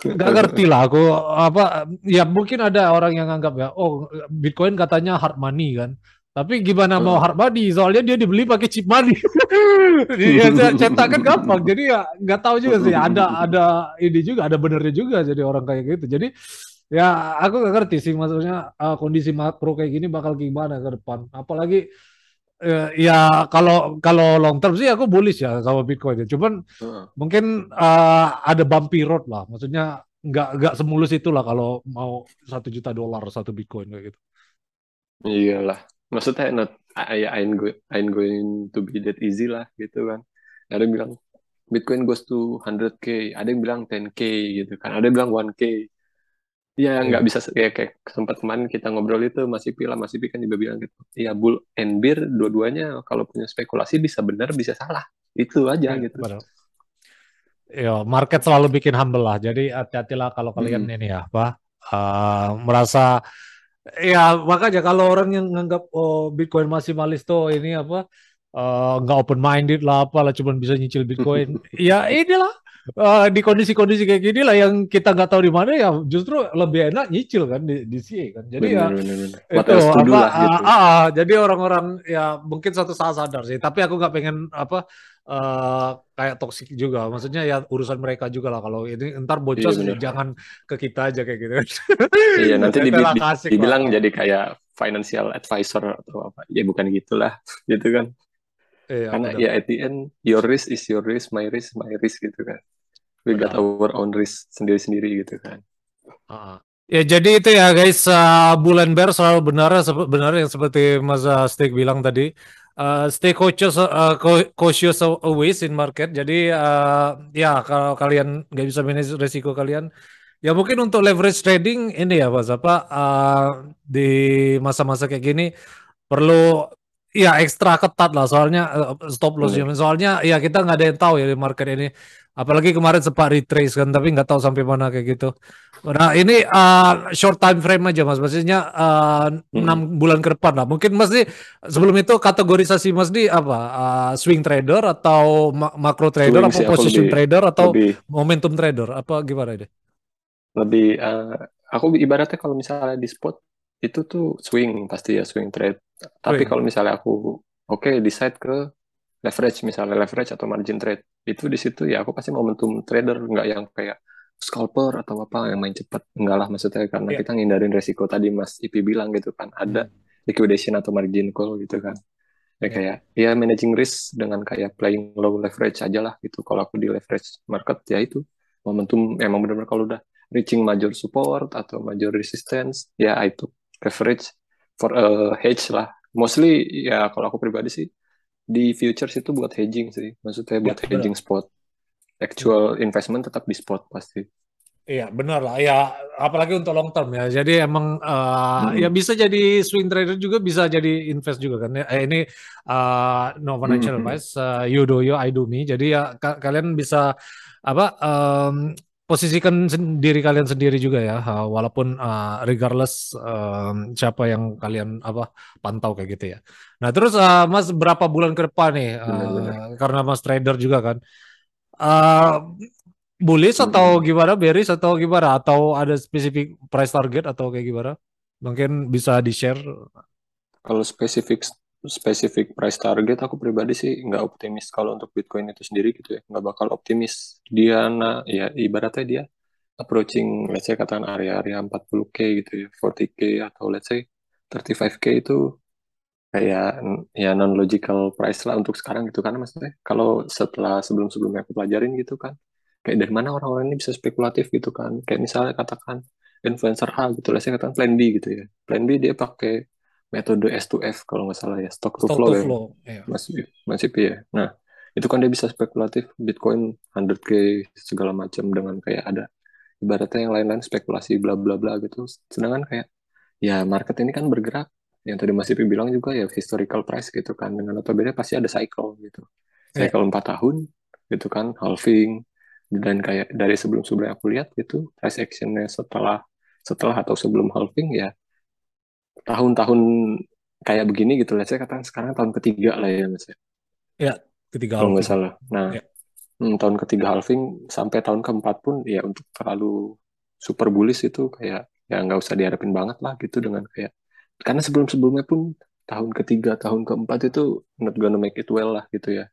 nggak ngerti lah aku apa ya mungkin ada orang yang anggap ya oh Bitcoin katanya hard money kan tapi gimana mau hard money soalnya dia dibeli pakai chip money ya cetak kan gampang jadi ya nggak tahu juga sih ada ada ini juga ada benernya juga jadi orang kayak gitu jadi ya aku nggak ngerti sih maksudnya uh, kondisi makro kayak gini bakal gimana ke depan apalagi uh, ya kalau kalau long term sih aku bullish ya sama Bitcoin ya. Cuman uh. mungkin uh, ada bumpy road lah. Maksudnya nggak nggak semulus itulah kalau mau satu juta dolar satu Bitcoin kayak gitu. Iyalah. Maksudnya not I, I'm, go, I'm going to be that easy lah gitu kan. Ada yang bilang Bitcoin goes to 100k, ada yang bilang 10k gitu kan, ada yang bilang 1k. Iya, iya, nggak bisa ya kayak sempat kemarin kita ngobrol itu masih pila masih kan juga bilang gitu. Iya, bull and bear dua-duanya kalau punya spekulasi bisa benar bisa salah. Itu aja ya, gitu. Benar. Ya, market selalu bikin humble lah. Jadi hati-hatilah kalau kalian hmm. ini ya, apa uh, merasa ya makanya kalau orang yang nganggap oh Bitcoin masih malis tuh ini apa uh, nggak uh, open minded lah apalah cuma bisa nyicil Bitcoin. ya inilah uh, di kondisi-kondisi kayak gini lah yang kita nggak tahu di mana ya justru lebih enak nyicil kan di, di kan. Jadi bener, ya bener, bener. itu apa lah, gitu. uh, uh, jadi orang-orang ya mungkin satu saat sadar sih. Tapi aku nggak pengen apa uh, kayak toksik juga. Maksudnya ya urusan mereka juga lah kalau ini ntar bocor iya, jangan ke kita aja kayak gitu. iya nanti di, di, dibilang lah. jadi kayak financial advisor atau apa. Ya bukan gitulah gitu kan. Iya, Karena bener. ya at the end your risk is your risk, my risk my risk gitu kan. We got our own risk sendiri-sendiri gitu kan. Uh, ya jadi itu ya guys, uh, bulan bear selalu benar benar yang seperti Mas uh, Steak bilang tadi. Uh, stay cautious, uh, cautious always in market. Jadi uh, ya kalau kalian nggak bisa manage resiko kalian, ya mungkin untuk leverage trading ini ya Mas apa uh, di masa-masa kayak gini perlu ya ekstra ketat lah soalnya uh, stop loss hmm. soalnya ya kita nggak ada yang tahu ya di market ini apalagi kemarin sempat retrace kan tapi nggak tahu sampai mana kayak gitu. Nah ini uh, short time frame aja mas. Maksudnya uh, enam hmm. bulan ke depan lah. Mungkin mas di sebelum itu kategorisasi mas di apa? Uh, swing trader atau ma macro trader atau position lebih, trader atau lebih, momentum trader? Apa gimana ini? Lebih uh, aku ibaratnya kalau misalnya di spot itu tuh swing pasti ya swing trade. Tapi kalau misalnya aku oke okay, decide ke leverage misalnya leverage atau margin trade itu di situ ya aku pasti momentum trader nggak yang kayak scalper atau apa yang main cepat enggak lah maksudnya karena yeah. kita ngindarin resiko tadi Mas Ipi bilang gitu kan ada hmm. liquidation atau margin call gitu kan ya yeah. kayak ya managing risk dengan kayak playing low leverage aja lah gitu kalau aku di leverage market ya itu momentum emang benar-benar kalau udah reaching major support atau major resistance ya itu leverage for a hedge lah. Mostly ya kalau aku pribadi sih di futures itu buat hedging sih. Maksudnya buat ya, hedging bener. spot. Actual investment tetap di spot pasti. Iya benar lah ya apalagi untuk long term ya jadi emang uh, hmm. ya bisa jadi swing trader juga bisa jadi invest juga kan ya eh, ini uh, no financial hmm. advice uh, you do you I do me jadi ya ka kalian bisa apa um, posisikan diri kalian sendiri juga ya walaupun uh, regardless uh, siapa yang kalian apa pantau kayak gitu ya nah terus uh, mas berapa bulan ke depan nih uh, benar, benar. karena mas trader juga kan uh, bullish hmm. atau gimana bearish atau gimana atau ada spesifik price target atau kayak gimana mungkin bisa di share kalau spesifik spesifik price target aku pribadi sih nggak optimis kalau untuk Bitcoin itu sendiri gitu ya. Nggak bakal optimis. Dia nah ya ibaratnya dia approaching let's say katakan area-area 40k gitu ya 40k atau let's say 35k itu kayak ya non logical price lah untuk sekarang gitu karena maksudnya. Kalau setelah sebelum-sebelumnya aku pelajarin gitu kan kayak dari mana orang-orang ini bisa spekulatif gitu kan. Kayak misalnya katakan influencer A gitu lah saya katakan plan B gitu ya. Plan B dia pakai metode S2F kalau nggak salah ya stock to stock flow, to ya. flow. Ya. masih masih ya nah itu kan dia bisa spekulatif Bitcoin 100k segala macam dengan kayak ada ibaratnya yang lain-lain spekulasi bla bla bla gitu sedangkan kayak ya market ini kan bergerak yang tadi Mas Ipi bilang juga ya historical price gitu kan dengan notabene pasti ada cycle gitu ya. cycle empat yeah. tahun gitu kan halving dan kayak dari sebelum sebelumnya aku lihat gitu price actionnya setelah setelah atau sebelum halving ya tahun-tahun kayak begini gitu lah saya katakan sekarang tahun ketiga lah ya mas ya, ketiga kalau nggak salah nah ya. hmm, tahun ketiga halving sampai tahun keempat pun ya untuk terlalu super bullish itu kayak ya nggak usah diharapin banget lah gitu dengan kayak karena sebelum sebelumnya pun tahun ketiga tahun keempat itu not gonna make it well lah gitu ya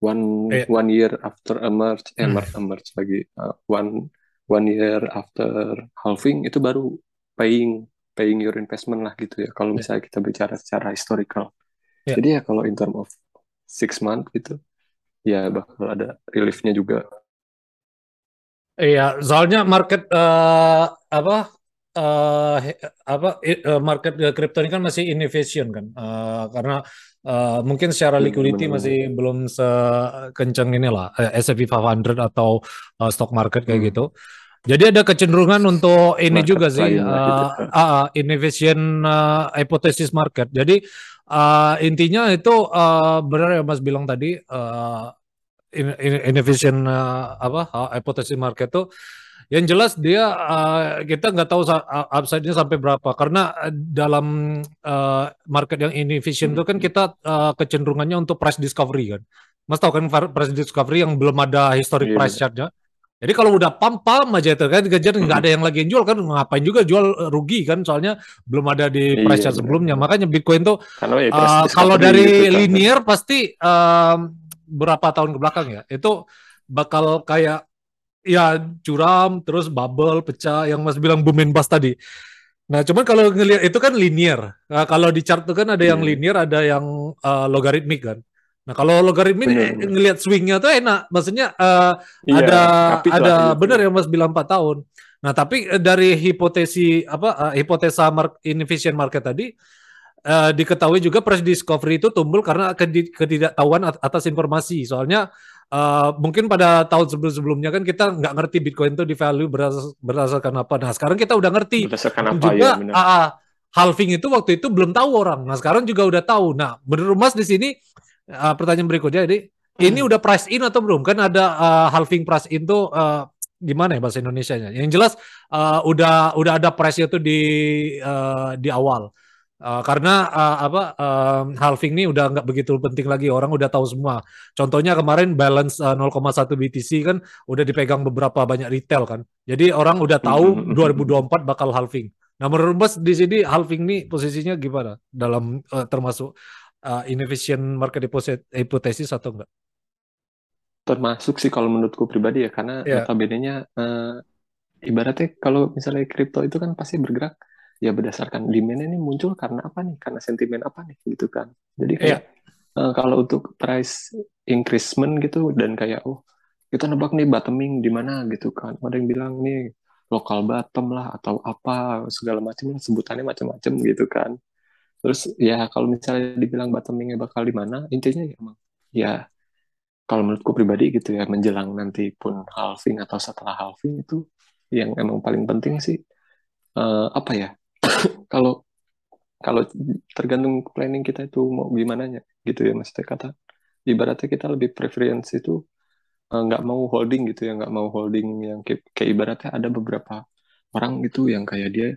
one yeah. one year after emerge eh, hmm. emerge, emerge lagi uh, one one year after halving itu baru paying paying your investment lah gitu ya kalau misalnya kita bicara secara historical yeah. jadi ya kalau in term of six month gitu ya bakal ada reliefnya juga Iya, soalnya market uh, apa uh, apa uh, market kripto ini kan masih innovation kan, uh, karena uh, mungkin secara hmm, liquidity masih belum sekencang inilah S&P 500 atau uh, stock market kayak hmm. gitu. Jadi ada kecenderungan untuk ini market juga sih uh, uh, innovation uh, hypothesis market. Jadi uh, intinya itu uh, benar ya Mas bilang tadi uh, innovation uh, apa uh, hypothesis market tuh yang jelas dia uh, kita nggak tahu upside-nya sampai berapa karena dalam uh, market yang inefficient itu kan hmm. kita uh, kecenderungannya untuk price discovery kan. Mas tahu kan price discovery yang belum ada historic yeah. price chart-nya. Jadi kalau udah pam pam aja itu kan kejar nggak ada yang lagi yang jual kan ngapain juga jual eh, rugi kan soalnya belum ada di iya, price chart sebelumnya makanya Bitcoin tuh ya, uh, kalau dari gitu, kan. linear pasti uh, berapa tahun ke belakang ya itu bakal kayak ya curam terus bubble pecah yang Mas bilang boom and bust tadi. Nah cuman kalau ngelihat itu kan linear. Nah, kalau di chart itu kan ada yang iya. linear ada yang uh, logaritmik kan. Nah kalau logaritma ini ngelihat swingnya tuh enak, maksudnya uh, iya, ada ada benar ya Mas bilang 4 tahun. Nah tapi eh, dari hipotesi apa uh, hipotesa mark, inefficient market tadi uh, diketahui juga price discovery itu tumbuh karena ketidaktahuan atas informasi. Soalnya uh, mungkin pada tahun sebelum-sebelumnya kan kita nggak ngerti Bitcoin itu di value berdasarkan apa. Nah sekarang kita udah ngerti. Berdasarkan apa juga, ya? Uh, halving itu waktu itu belum tahu orang. Nah sekarang juga udah tahu. Nah menurut Mas di sini uh, pertanyaan berikutnya jadi hmm. ini udah price in atau belum kan ada uh, halving price in tuh uh, gimana ya bahasa Indonesia-nya yang jelas uh, udah udah ada price itu di uh, di awal Uh, karena uh, apa uh, halving ini udah nggak begitu penting lagi orang udah tahu semua. Contohnya kemarin balance uh, 0,1 BTC kan udah dipegang beberapa banyak retail kan. Jadi orang udah tahu 2024 bakal halving. Nah menurut Mas di sini halving ini posisinya gimana dalam uh, termasuk uh, inefficient market deposit hipotesis atau enggak? Termasuk sih kalau menurutku pribadi ya karena yeah. notabene-nya uh, ibaratnya kalau misalnya kripto itu kan pasti bergerak ya berdasarkan demand ini muncul karena apa nih? Karena sentimen apa nih gitu kan. Jadi kayak yeah. uh, kalau untuk price increasement gitu dan kayak oh kita nebak nih bottoming di mana gitu kan. Ada yang bilang nih lokal bottom lah atau apa segala macam sebutannya macam-macam gitu kan. Terus ya kalau misalnya dibilang bottomingnya bakal di mana, intinya ya emang ya kalau menurutku pribadi gitu ya menjelang nanti pun halving atau setelah halving itu yang emang paling penting sih uh, apa ya kalau kalau tergantung planning kita itu mau gimana ya gitu ya maksudnya kata ibaratnya kita lebih preferensi itu eh, nggak uh, mau holding gitu ya nggak mau holding yang kayak, kayak ibaratnya ada beberapa orang gitu yang kayak dia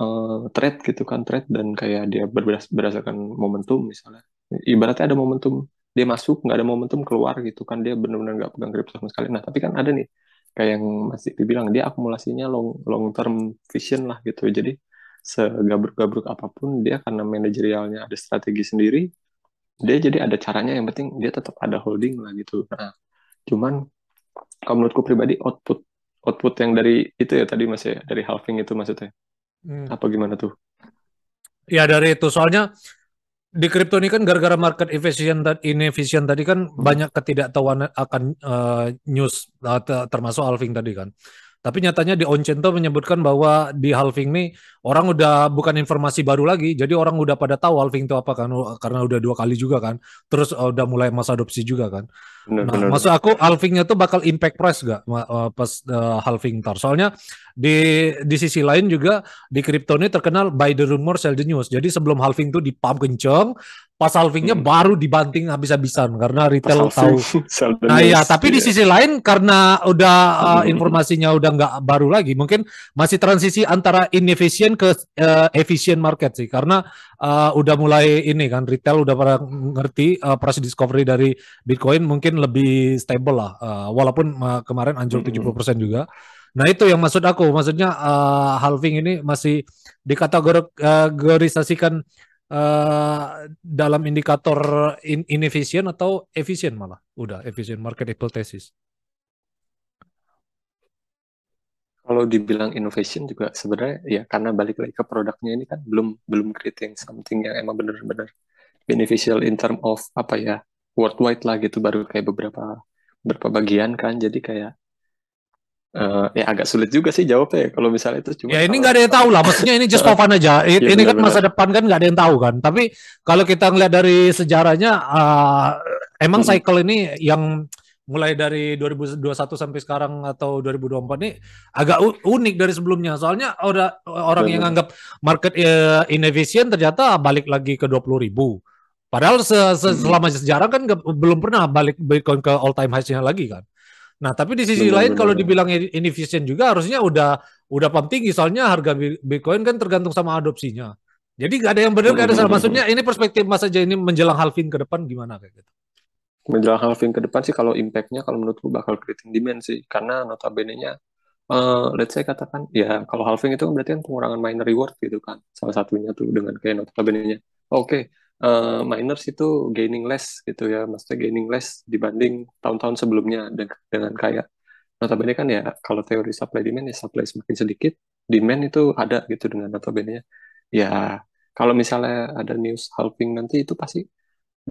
uh, trade gitu kan trade dan kayak dia berberas berdasarkan momentum misalnya. Ibaratnya ada momentum dia masuk nggak ada momentum keluar gitu kan dia benar-benar nggak pegang kripto sama sekali. Nah tapi kan ada nih kayak yang masih dibilang dia akumulasinya long long term vision lah gitu. Jadi segabruk-gabruk apa pun dia karena manajerialnya ada strategi sendiri dia jadi ada caranya. Yang penting dia tetap ada holding lah gitu. Nah cuman kalau menurutku pribadi output output yang dari itu ya tadi mas ya dari halving itu maksudnya hmm. apa gimana tuh ya dari itu soalnya di kripto ini kan gara-gara market efisien dan inefisien tadi kan hmm. banyak ketidaktahuan akan uh, news uh, termasuk halving tadi kan tapi nyatanya di Onchain tuh menyebutkan bahwa di halving nih orang udah bukan informasi baru lagi, jadi orang udah pada tahu halving itu apa kan, karena udah dua kali juga kan, terus uh, udah mulai masa adopsi juga kan. Bener, nah, bener, maksud aku halvingnya tuh bakal impact price gak uh, pas uh, halving tar? Soalnya di di sisi lain juga di kripto ini terkenal by the rumor sell the news. Jadi sebelum halving tuh di pump kenceng, pas halvingnya hmm. baru dibanting habis-habisan karena retail tahu. Nah ya, tapi di sisi lain karena udah uh, informasinya udah nggak baru lagi, mungkin masih transisi antara inefisien ke uh, efisien market sih, karena uh, udah mulai ini kan retail udah pada ngerti uh, price discovery dari Bitcoin mungkin lebih stable lah, uh, walaupun uh, kemarin anjlok 70% juga. Nah itu yang maksud aku, maksudnya uh, halving ini masih dikategorisasikan uh, dalam indikator in inefisien atau efisien malah, udah efisien market hypothesis. Kalau dibilang innovation juga sebenarnya ya karena balik lagi ke produknya ini kan belum belum creating something yang emang benar-benar beneficial in term of apa ya worldwide lah gitu baru kayak beberapa beberapa bagian kan jadi kayak Uh, ya agak sulit juga sih jawabnya ya kalau misalnya itu cuma ya ini nggak ada yang tahu lah maksudnya ini just for fun aja. Ya, ini kan masa depan kan nggak ada yang tahu kan. Tapi kalau kita ngeliat dari sejarahnya uh, emang hmm. cycle ini yang mulai dari 2021 sampai sekarang atau 2024 ini agak unik dari sebelumnya. Soalnya orang orang yang anggap market uh, inefisien ternyata balik lagi ke 20 ribu. Padahal se -se selama sejarah kan belum pernah balik Bitcoin ke all time high-nya lagi kan Nah, tapi di sisi benar, lain benar, kalau dibilang inefisien juga harusnya udah udah pump tinggi soalnya harga Bitcoin kan tergantung sama adopsinya. Jadi nggak ada yang benar, nggak ada salah. Maksudnya ini perspektif Mas aja ini menjelang halving ke depan gimana kayak gitu? Menjelang halving ke depan sih kalau impactnya kalau menurutku bakal creating demand sih karena notabene-nya uh, let's say katakan ya kalau halving itu kan berarti kan pengurangan miner reward gitu kan salah satunya tuh dengan kayak notabene-nya oke okay, uh, miners itu gaining less gitu ya, maksudnya gaining less dibanding tahun-tahun sebelumnya dengan, dengan kayak notabene kan ya kalau teori supply demand ya supply semakin sedikit, demand itu ada gitu dengan notabene ya kalau misalnya ada news halving nanti itu pasti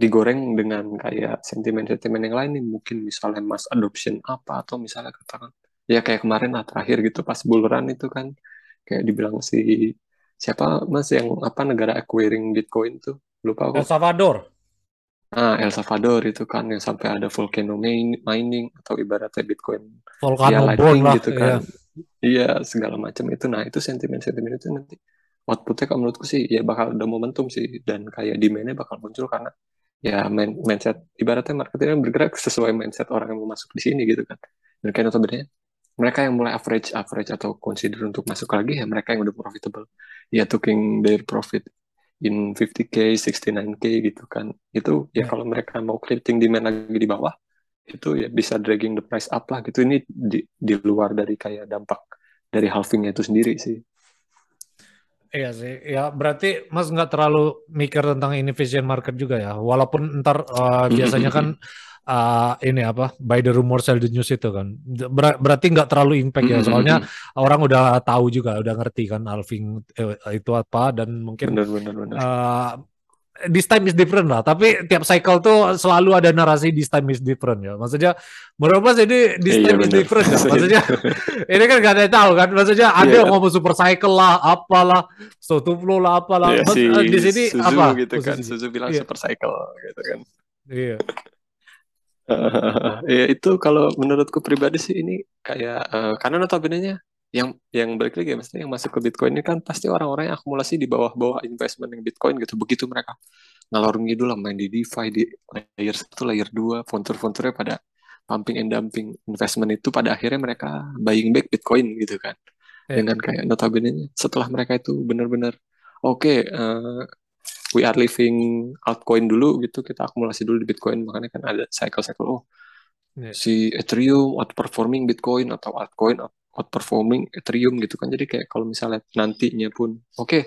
digoreng dengan kayak sentimen-sentimen yang lain nih. Mungkin misalnya mass adoption apa atau misalnya katakan ya kayak kemarin lah terakhir gitu pas bull run itu kan. Kayak dibilang si siapa mas yang apa negara acquiring Bitcoin tuh lupa aku. El Salvador. Nah, El Salvador itu kan yang sampai ada volcano mining atau ibaratnya Bitcoin volcano ya, lightning lah, gitu kan. Iya, iya segala macam itu. Nah, itu sentimen-sentimen itu nanti outputnya kalau menurutku sih ya bakal ada momentum sih dan kayak demandnya bakal muncul karena ya main, mindset ibaratnya marketingnya bergerak sesuai mindset orang yang mau masuk di sini gitu kan. Dan kayak notabene mereka yang mulai average average atau consider untuk masuk lagi ya mereka yang udah profitable ya taking their profit in 50k, 69k gitu kan. Itu ya, ya kalau mereka mau creating demand lagi di bawah, itu ya bisa dragging the price up lah gitu. Ini di, di luar dari kayak dampak dari halvingnya itu sendiri sih. Iya sih, ya berarti Mas nggak terlalu mikir tentang inefficient market juga ya. Walaupun ntar uh, biasanya kan uh, ini apa by the rumor sell the news itu kan. Ber berarti nggak terlalu impact ya. Soalnya orang udah tahu juga udah ngerti kan halving eh, itu apa dan mungkin bener, bener, bener. Uh, this time is different lah. Tapi tiap cycle tuh selalu ada narasi this time is different ya. Maksudnya menurut mas ini this iya, time iya, is different ya. Maksudnya ini kan gak ada yang tahu kan. Maksudnya ada iya, yang ngomong super cycle lah apalah satu flow lah apalah. Yeah, si di sini Suzu apa? gitu kan. Suzu bilang yeah. super cycle gitu kan. Iya ya itu kalau menurutku pribadi sih ini kayak uh, karena notabene-nya yang yang balik lagi ya maksudnya yang masuk ke Bitcoin ini kan pasti orang-orang yang akumulasi di bawah-bawah investment yang Bitcoin gitu begitu mereka ngalor ngidul lah main di DeFi di layer satu layer dua fontur-fonturnya pada pumping and dumping investment itu pada akhirnya mereka buying back Bitcoin gitu kan yeah. dengan kayak notabene setelah mereka itu benar-benar oke okay, uh, eh, we are living altcoin dulu gitu kita akumulasi dulu di Bitcoin. Makanya kan ada cycle-cycle oh yeah. si Ethereum outperforming Bitcoin atau altcoin outperforming Ethereum gitu kan. Jadi kayak kalau misalnya nantinya pun oke okay,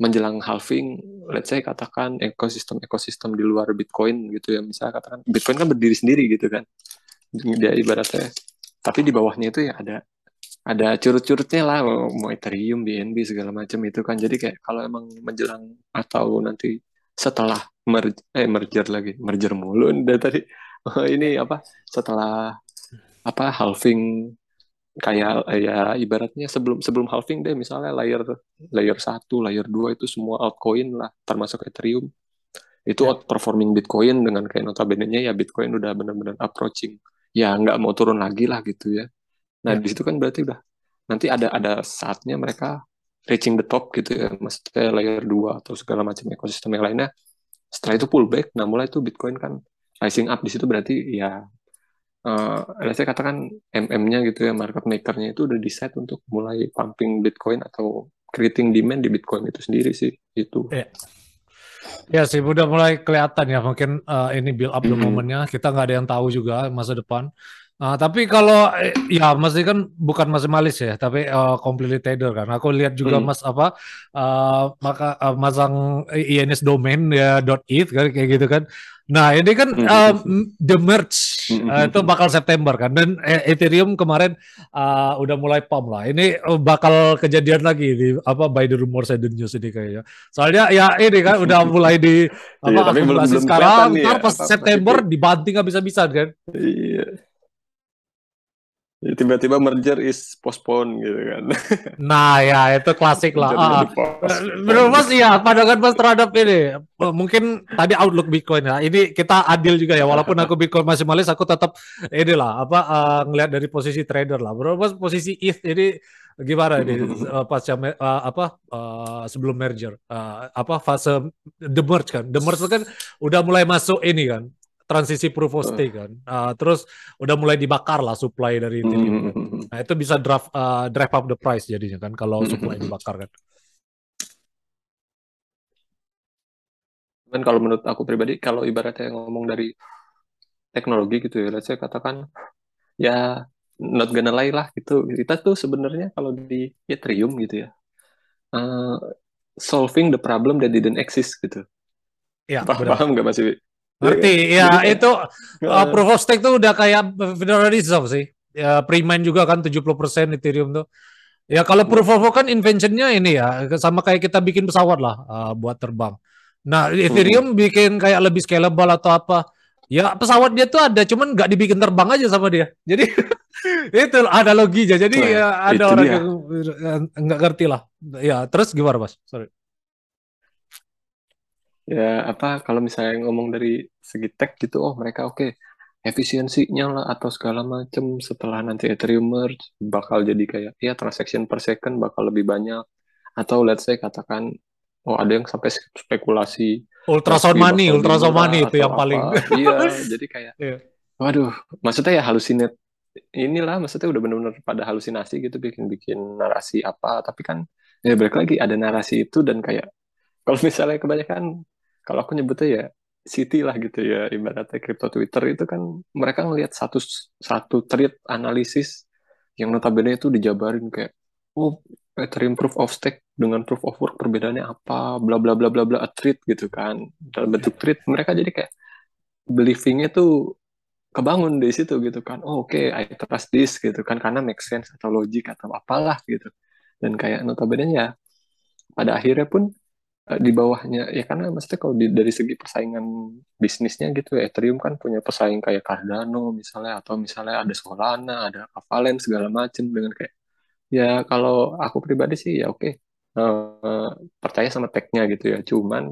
menjelang halving let's say katakan ekosistem ekosistem di luar Bitcoin gitu ya. Misalnya katakan Bitcoin kan berdiri sendiri gitu kan. Dia ibaratnya tapi di bawahnya itu ya ada ada curut-curutnya lah mau Ethereum, BNB segala macam itu kan. Jadi kayak kalau emang menjelang atau nanti setelah mer eh merger lagi merger mulu dari tadi. Oh, ini apa? Setelah apa halving kayak ya ibaratnya sebelum sebelum halving deh misalnya layer layer satu layer dua itu semua altcoin lah termasuk Ethereum. Itu ya. outperforming Bitcoin dengan kayak notabene-nya ya Bitcoin udah benar-benar approaching. Ya nggak mau turun lagi lah gitu ya Nah, ya. di situ kan berarti udah nanti ada ada saatnya mereka reaching the top gitu ya, maksudnya layer 2 atau segala macam ekosistem yang lainnya setelah itu pullback nah mulai itu Bitcoin kan rising up di situ berarti ya uh, saya katakan MM-nya gitu ya market maker-nya itu udah decide untuk mulai pumping Bitcoin atau creating demand di Bitcoin itu sendiri sih itu. Yeah. Ya sih, udah mulai kelihatan ya mungkin uh, ini build up the mm-hmm. momennya. Kita nggak ada yang tahu juga masa depan. Uh, tapi kalau eh, ya masih kan bukan masih malis ya, tapi uh, completely trader kan. Aku lihat juga hmm. mas apa uh, maka uh, masang INS domain ya dot .eth kan kayak gitu kan. Nah ini kan uh, the merge uh, itu bakal September kan dan Ethereum kemarin uh, udah mulai pump lah. Ini bakal kejadian lagi di apa by the rumor the news ini kayaknya. Soalnya ya ini kan udah mulai di apa iya, belum, belum sekarang, ntar ya, pas September dibanting habis-habisan kan. Iya tiba-tiba merger is postpone gitu kan. Nah ya itu klasik lah. Ah, benar mas iya pandangan mas terhadap ini mungkin tadi outlook Bitcoin ya. Ini kita adil juga ya walaupun aku Bitcoin masih malis aku tetap ini lah apa uh, ngelihat dari posisi trader lah. Bro mas posisi ETH ini gimana ini uh, pasca uh, apa uh, sebelum merger uh, apa fase the merge kan. The merge kan udah mulai masuk ini kan transisi proof of stake kan. Uh, terus udah mulai dibakar lah supply dari Ethereum. Mm -hmm. kan. Nah itu bisa draft uh, drive up the price jadinya kan kalau supply dibakar kan. Dan kalau menurut aku pribadi, kalau ibaratnya ngomong dari teknologi gitu ya, saya katakan ya not gonna lie lah gitu. Kita tuh sebenarnya kalau di Ethereum gitu ya, uh, solving the problem that didn't exist gitu. Ya, paham, paham nggak masih? Ngerti, ya itu uh, proof of stake tuh udah kayak Federal Reserve sih. Ya, pre-mine juga kan 70% Ethereum tuh. Ya kalau proof of work kan inventionnya ini ya, sama kayak kita bikin pesawat lah uh, buat terbang. Nah Ethereum hmm. bikin kayak lebih scalable atau apa. Ya pesawat dia tuh ada, cuman nggak dibikin terbang aja sama dia. Jadi itu ada loginya. Jadi nah, ya ada orang dia. yang nggak ngerti lah. Ya terus gimana mas? Sorry ya apa kalau misalnya ngomong dari segi tech gitu oh mereka oke okay, efisiensinya lah atau segala macam setelah nanti Ethereum merge bakal jadi kayak ya transaction per second bakal lebih banyak atau let's say katakan oh ada yang sampai spekulasi ultrasound money ultrasound money itu yang apa. paling iya jadi kayak yeah. waduh maksudnya ya halusinate inilah maksudnya udah benar-benar pada halusinasi gitu bikin-bikin narasi apa tapi kan ya balik lagi ada narasi itu dan kayak kalau misalnya kebanyakan kalau aku nyebutnya ya city lah gitu ya ibaratnya crypto Twitter itu kan mereka ngelihat satu satu tweet analisis yang notabene itu dijabarin kayak oh Ethereum proof of stake dengan proof of work perbedaannya apa bla bla bla bla bla a tweet gitu kan. Dalam bentuk tweet mereka jadi kayak believingnya tuh kebangun di situ gitu kan. Oh oke okay, I trust this gitu kan karena make sense atau logik atau apalah gitu. Dan kayak notabene ya pada akhirnya pun di bawahnya. Ya karena maksudnya kalau di, dari segi persaingan bisnisnya gitu ya Ethereum kan punya pesaing kayak Cardano misalnya atau misalnya ada Solana ada Avalanche segala macem dengan kayak ya kalau aku pribadi sih ya oke okay, uh, eh, percaya sama tech-nya gitu ya. Cuman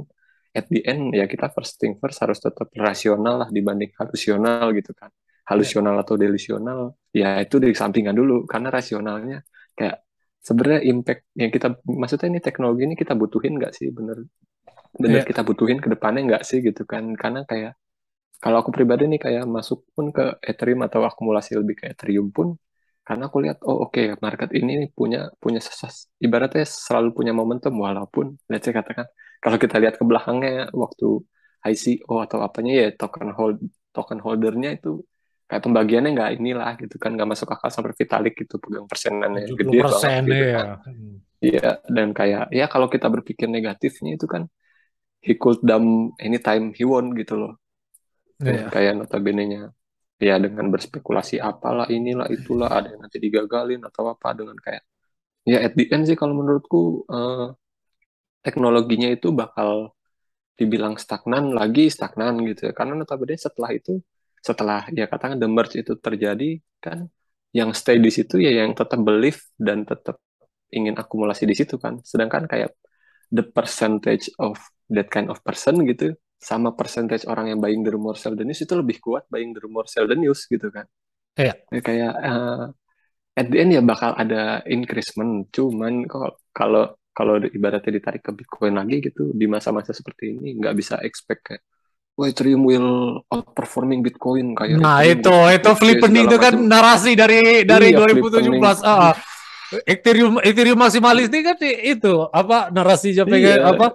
at the end ya kita first thing first harus tetap rasional lah dibanding halusional gitu kan. Halusional atau delusional ya itu di sampingan dulu. Karena rasionalnya kayak sebenarnya impact yang kita maksudnya ini teknologi ini kita butuhin nggak sih bener bener yeah. kita butuhin ke depannya nggak sih gitu kan karena kayak kalau aku pribadi nih kayak masuk pun ke Ethereum atau akumulasi lebih ke Ethereum pun karena aku lihat oh oke okay, market ini punya punya sesas, ibaratnya selalu punya momentum walaupun let's say katakan kalau kita lihat ke belakangnya waktu ICO atau apanya ya token hold token holdernya itu kayak pembagiannya nggak inilah gitu kan nggak masuk akal sampai Vitalik gitu pegang persenannya gede banget gitu ya. kan. Iya dan kayak ya kalau kita berpikir negatifnya itu kan he could dump anytime he want gitu loh. Yeah. Kayak notabene-nya ya dengan berspekulasi apalah inilah itulah ada yang nanti digagalin atau apa dengan kayak ya at the end sih kalau menurutku uh, teknologinya itu bakal dibilang stagnan lagi stagnan gitu ya karena notabene setelah itu setelah ya katakan the merge itu terjadi kan yang stay di situ ya yang tetap believe dan tetap ingin akumulasi di situ kan. Sedangkan kayak the percentage of that kind of person gitu sama percentage orang yang buying the rumor sell the news itu lebih kuat buying the rumor sell the news gitu kan. Iya. Ya, kayak uh, at the end ya bakal ada increasement cuman kalau kalau ibaratnya ditarik ke Bitcoin lagi gitu di masa-masa seperti ini nggak bisa expect kayak wah Ethereum will outperforming Bitcoin kayak nah itu itu flipping itu kan narasi dari dari iya, 2017 ah Ethereum Ethereum maksimalis ini kan itu apa narasinya pengen iya. apa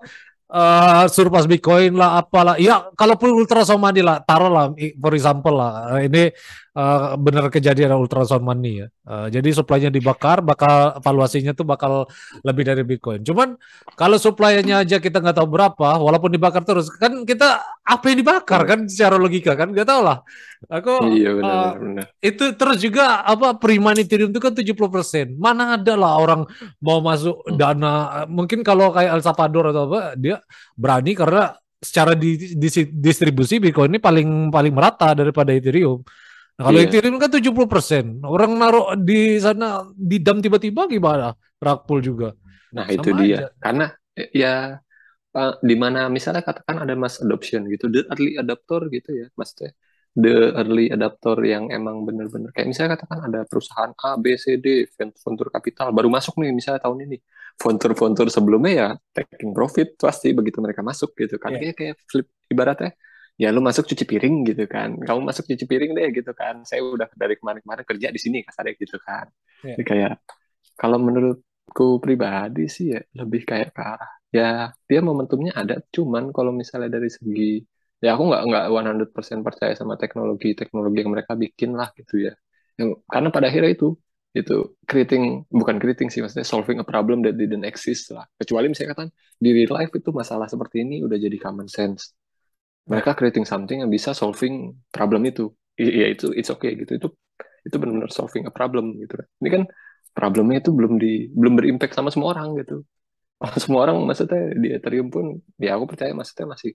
uh, surplus Bitcoin lah apalah. Ya kalaupun ultrasound money lah taruh lah for example lah. Ini uh, benar kejadian ultrasound money ya. Uh, jadi supply-nya dibakar bakal valuasinya tuh bakal lebih dari Bitcoin. Cuman kalau supply-nya aja kita nggak tahu berapa walaupun dibakar terus kan kita apa yang dibakar kan secara logika kan? Nggak tahu lah. Aku iya, benar, uh, benar. itu terus juga apa periman Ethereum itu kan 70% mana ada lah orang mau masuk dana mungkin kalau kayak El Salvador atau apa dia berani karena secara di, di, distribusi Bitcoin ini paling paling merata daripada Ethereum. Nah, kalau yeah. Ethereum kan 70%. Orang naruh di sana di dam tiba-tiba gimana? Rakpul juga. Nah, Sama itu dia. Aja. Karena ya di mana misalnya katakan ada mass adoption gitu, the early adopter gitu ya, maksudnya the early adapter yang emang bener-bener kayak misalnya katakan ada perusahaan A, B, C, D, venture capital baru masuk nih misalnya tahun ini venture-venture sebelumnya ya taking profit pasti begitu mereka masuk gitu kan yeah. kayak kayak flip ibaratnya ya lu masuk cuci piring gitu kan. Kamu masuk cuci piring deh gitu kan. Saya udah dari kemarin-kemarin kerja di sini kasarnya gitu kan. Yeah. jadi kayak kalau menurutku pribadi sih ya lebih kayak ke arah ya dia momentumnya ada cuman kalau misalnya dari segi ya aku nggak nggak 100% percaya sama teknologi teknologi yang mereka bikin lah gitu ya. Yang, karena pada akhirnya itu itu creating bukan creating sih maksudnya solving a problem that didn't exist lah. Kecuali misalnya katakan di real life itu masalah seperti ini udah jadi common sense mereka creating something yang bisa solving problem itu. Iya itu it's okay gitu. Itu itu benar-benar solving a problem gitu. Ini kan problemnya itu belum di belum berimpact sama semua orang gitu. Semua orang maksudnya di Ethereum pun ya aku percaya maksudnya masih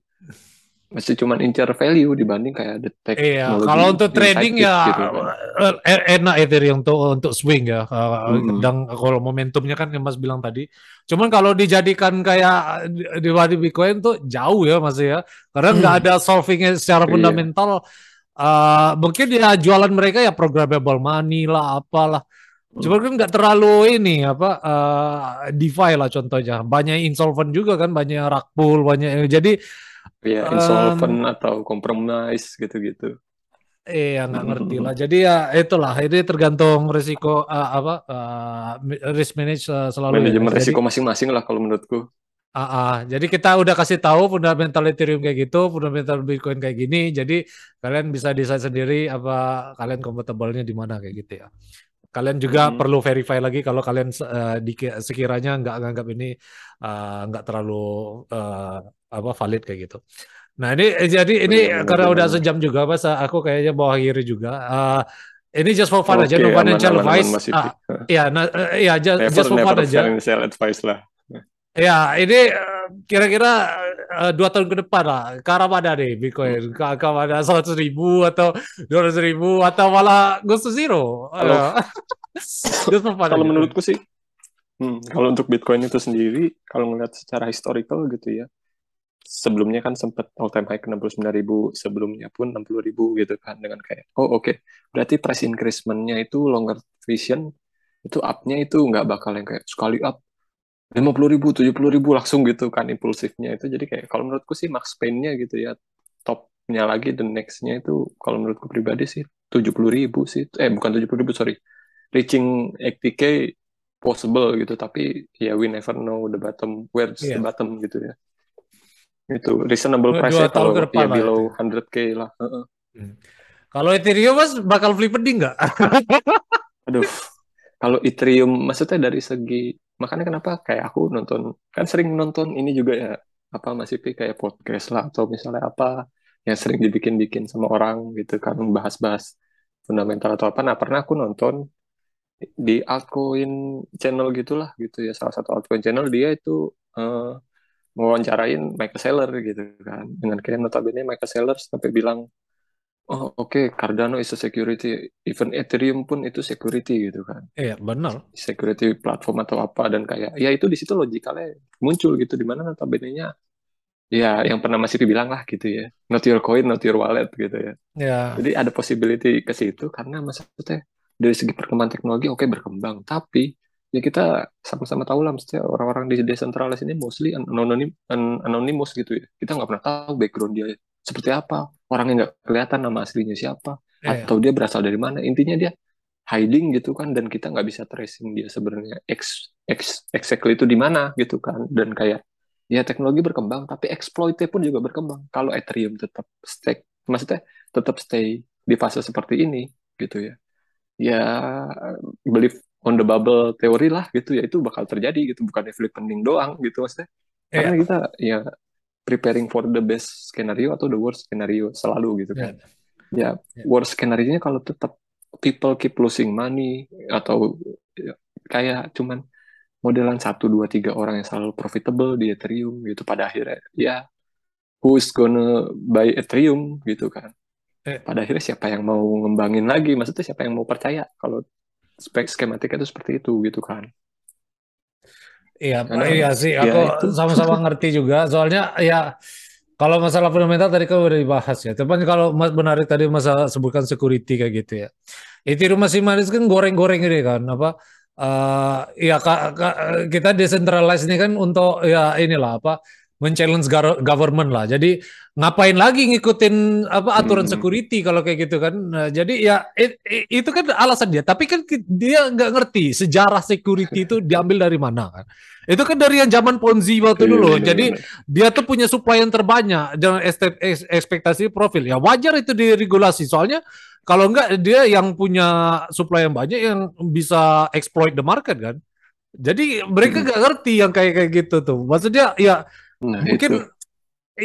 masih cuma incar value dibanding kayak the Iya, kalau untuk trading ya gitu, kan. Enak Ethereum untuk untuk swing ya. Mm-hmm. Dan kalau momentumnya kan yang Mas bilang tadi. Cuman kalau dijadikan kayak di Bitcoin tuh jauh ya Mas ya. Karena nggak hmm. ada solvingnya secara iya. fundamental. Uh, mungkin ya jualan mereka ya programmable money lah apalah. Cuma kan nggak terlalu ini apa uh, DeFi lah contohnya. Banyak insolvent juga kan, banyak rug pull, banyak jadi ya insolvent um, atau compromise gitu-gitu. Iya nggak ngerti lah. Jadi ya itulah ini tergantung risiko uh, apa uh, risk manage uh, selalu. Ya. Manajemen ya. risiko masing-masing lah kalau menurutku. Uh, uh, jadi kita udah kasih tahu fundamental Ethereum kayak gitu, fundamental Bitcoin kayak gini. Jadi kalian bisa desain sendiri apa kalian compatible-nya di mana kayak gitu ya. Kalian juga hmm. perlu verify lagi kalau kalian uh, di, sekiranya nggak nganggap ini uh, nggak terlalu uh, apa valid kayak gitu. Nah ini jadi ini benar, karena benar, udah sejam juga mas, aku kayaknya mau akhiri juga. Uh, ini just for fun okay, aja, no financial aman, advice. Aman, uh, ya, nah, uh, ya just, never, just for fun aja. Financial advice lah. Ya, ini kira-kira uh, dua tahun ke depan lah, ke arah mana nih Bitcoin? Ke arah mana seratus ribu atau dua ratus ribu atau malah goes to zero? Kalau, kalau menurutku sih, hmm, kalau untuk Bitcoin itu sendiri, kalau ngeliat secara historical gitu ya, sebelumnya kan sempat all time high ke 69 ribu, sebelumnya pun 60 ribu gitu kan dengan kayak oh oke okay. berarti price increasementnya itu longer vision itu upnya itu nggak bakal yang kayak sekali up 50 ribu, 70 ribu langsung gitu kan impulsifnya itu jadi kayak kalau menurutku sih max pain-nya gitu ya topnya lagi the next-nya itu kalau menurutku pribadi sih 70 ribu sih eh bukan 70 ribu sorry reaching 80k possible gitu tapi ya we never know the bottom where's yeah. the bottom gitu ya itu reasonable price ya kalau ya below 100k lah. Uh -uh. Hmm. Kalau Ethereum mas bakal flip nggak? Aduh, kalau Ethereum maksudnya dari segi makanya kenapa kayak aku nonton kan sering nonton ini juga ya apa masih kayak podcast lah atau misalnya apa yang sering dibikin-bikin sama orang gitu kan bahas-bahas fundamental atau apa. Nah pernah aku nonton di altcoin channel gitulah gitu ya salah satu altcoin channel dia itu uh, mewawancarain Michael Saylor gitu kan. Dengan kayak notabene Michael Saylor sampai bilang oh oke okay, Cardano is a security even Ethereum pun itu security gitu kan. Iya benar. Security platform atau apa dan kayak ya itu di situ logikalnya muncul gitu di mana notabene nya ya yang pernah masih dibilang lah gitu ya not your coin not your wallet gitu ya. Ya. Jadi ada possibility ke situ karena maksudnya dari segi perkembangan teknologi oke okay, berkembang. Tapi ya kita sama-sama tahu lah mesti orang-orang di desentralis ini mostly anonim anonymous gitu ya. Kita nggak pernah tahu background dia seperti apa orangnya nggak kelihatan nama aslinya siapa yeah. atau dia berasal dari mana. Intinya dia hiding gitu kan dan kita nggak bisa tracing dia sebenarnya ex, ex, exactly itu di mana gitu kan. Dan kayak ya teknologi berkembang tapi exploitnya pun juga berkembang. Kalau Ethereum tetap stay maksudnya tetap stay di fase seperti ini gitu ya. Ya believe on the bubble teori lah gitu ya itu bakal terjadi gitu bukan flip pending doang gitu maksudnya yeah. karena kita ya preparing for the best scenario atau the worst scenario selalu gitu kan yeah. ya yeah. worst skenario nya kalau tetap people keep losing money atau ya, kayak cuman modelan satu dua tiga orang yang selalu profitable di Ethereum gitu pada akhirnya ya who's gonna buy Ethereum gitu kan eh. pada akhirnya siapa yang mau ngembangin lagi maksudnya siapa yang mau percaya kalau spek skematik itu seperti itu gitu kan iya Karena, iya sih ya aku sama-sama ngerti juga soalnya ya kalau masalah fundamental tadi kan udah dibahas ya. Tapi kalau menarik tadi masalah sebutkan security kayak gitu ya. Ethereum masih manis kan goreng-goreng ini kan apa uh, ya ka, ka, kita decentralized ini kan untuk ya inilah apa men-challenge government lah. Jadi ngapain lagi ngikutin apa aturan hmm. security kalau kayak gitu kan. Nah, jadi ya it, it, itu kan alasan dia. Tapi kan dia nggak ngerti sejarah security itu diambil dari mana kan. Itu kan dari yang zaman Ponzi waktu iya, dulu. Jadi dia tuh punya supply yang terbanyak dengan ekspektasi profil. Ya wajar itu diregulasi. Soalnya kalau enggak dia yang punya supply yang banyak yang bisa exploit the market kan. Jadi mereka hmm. nggak ngerti yang kayak kayak gitu tuh. Maksudnya ya nah, mungkin itu.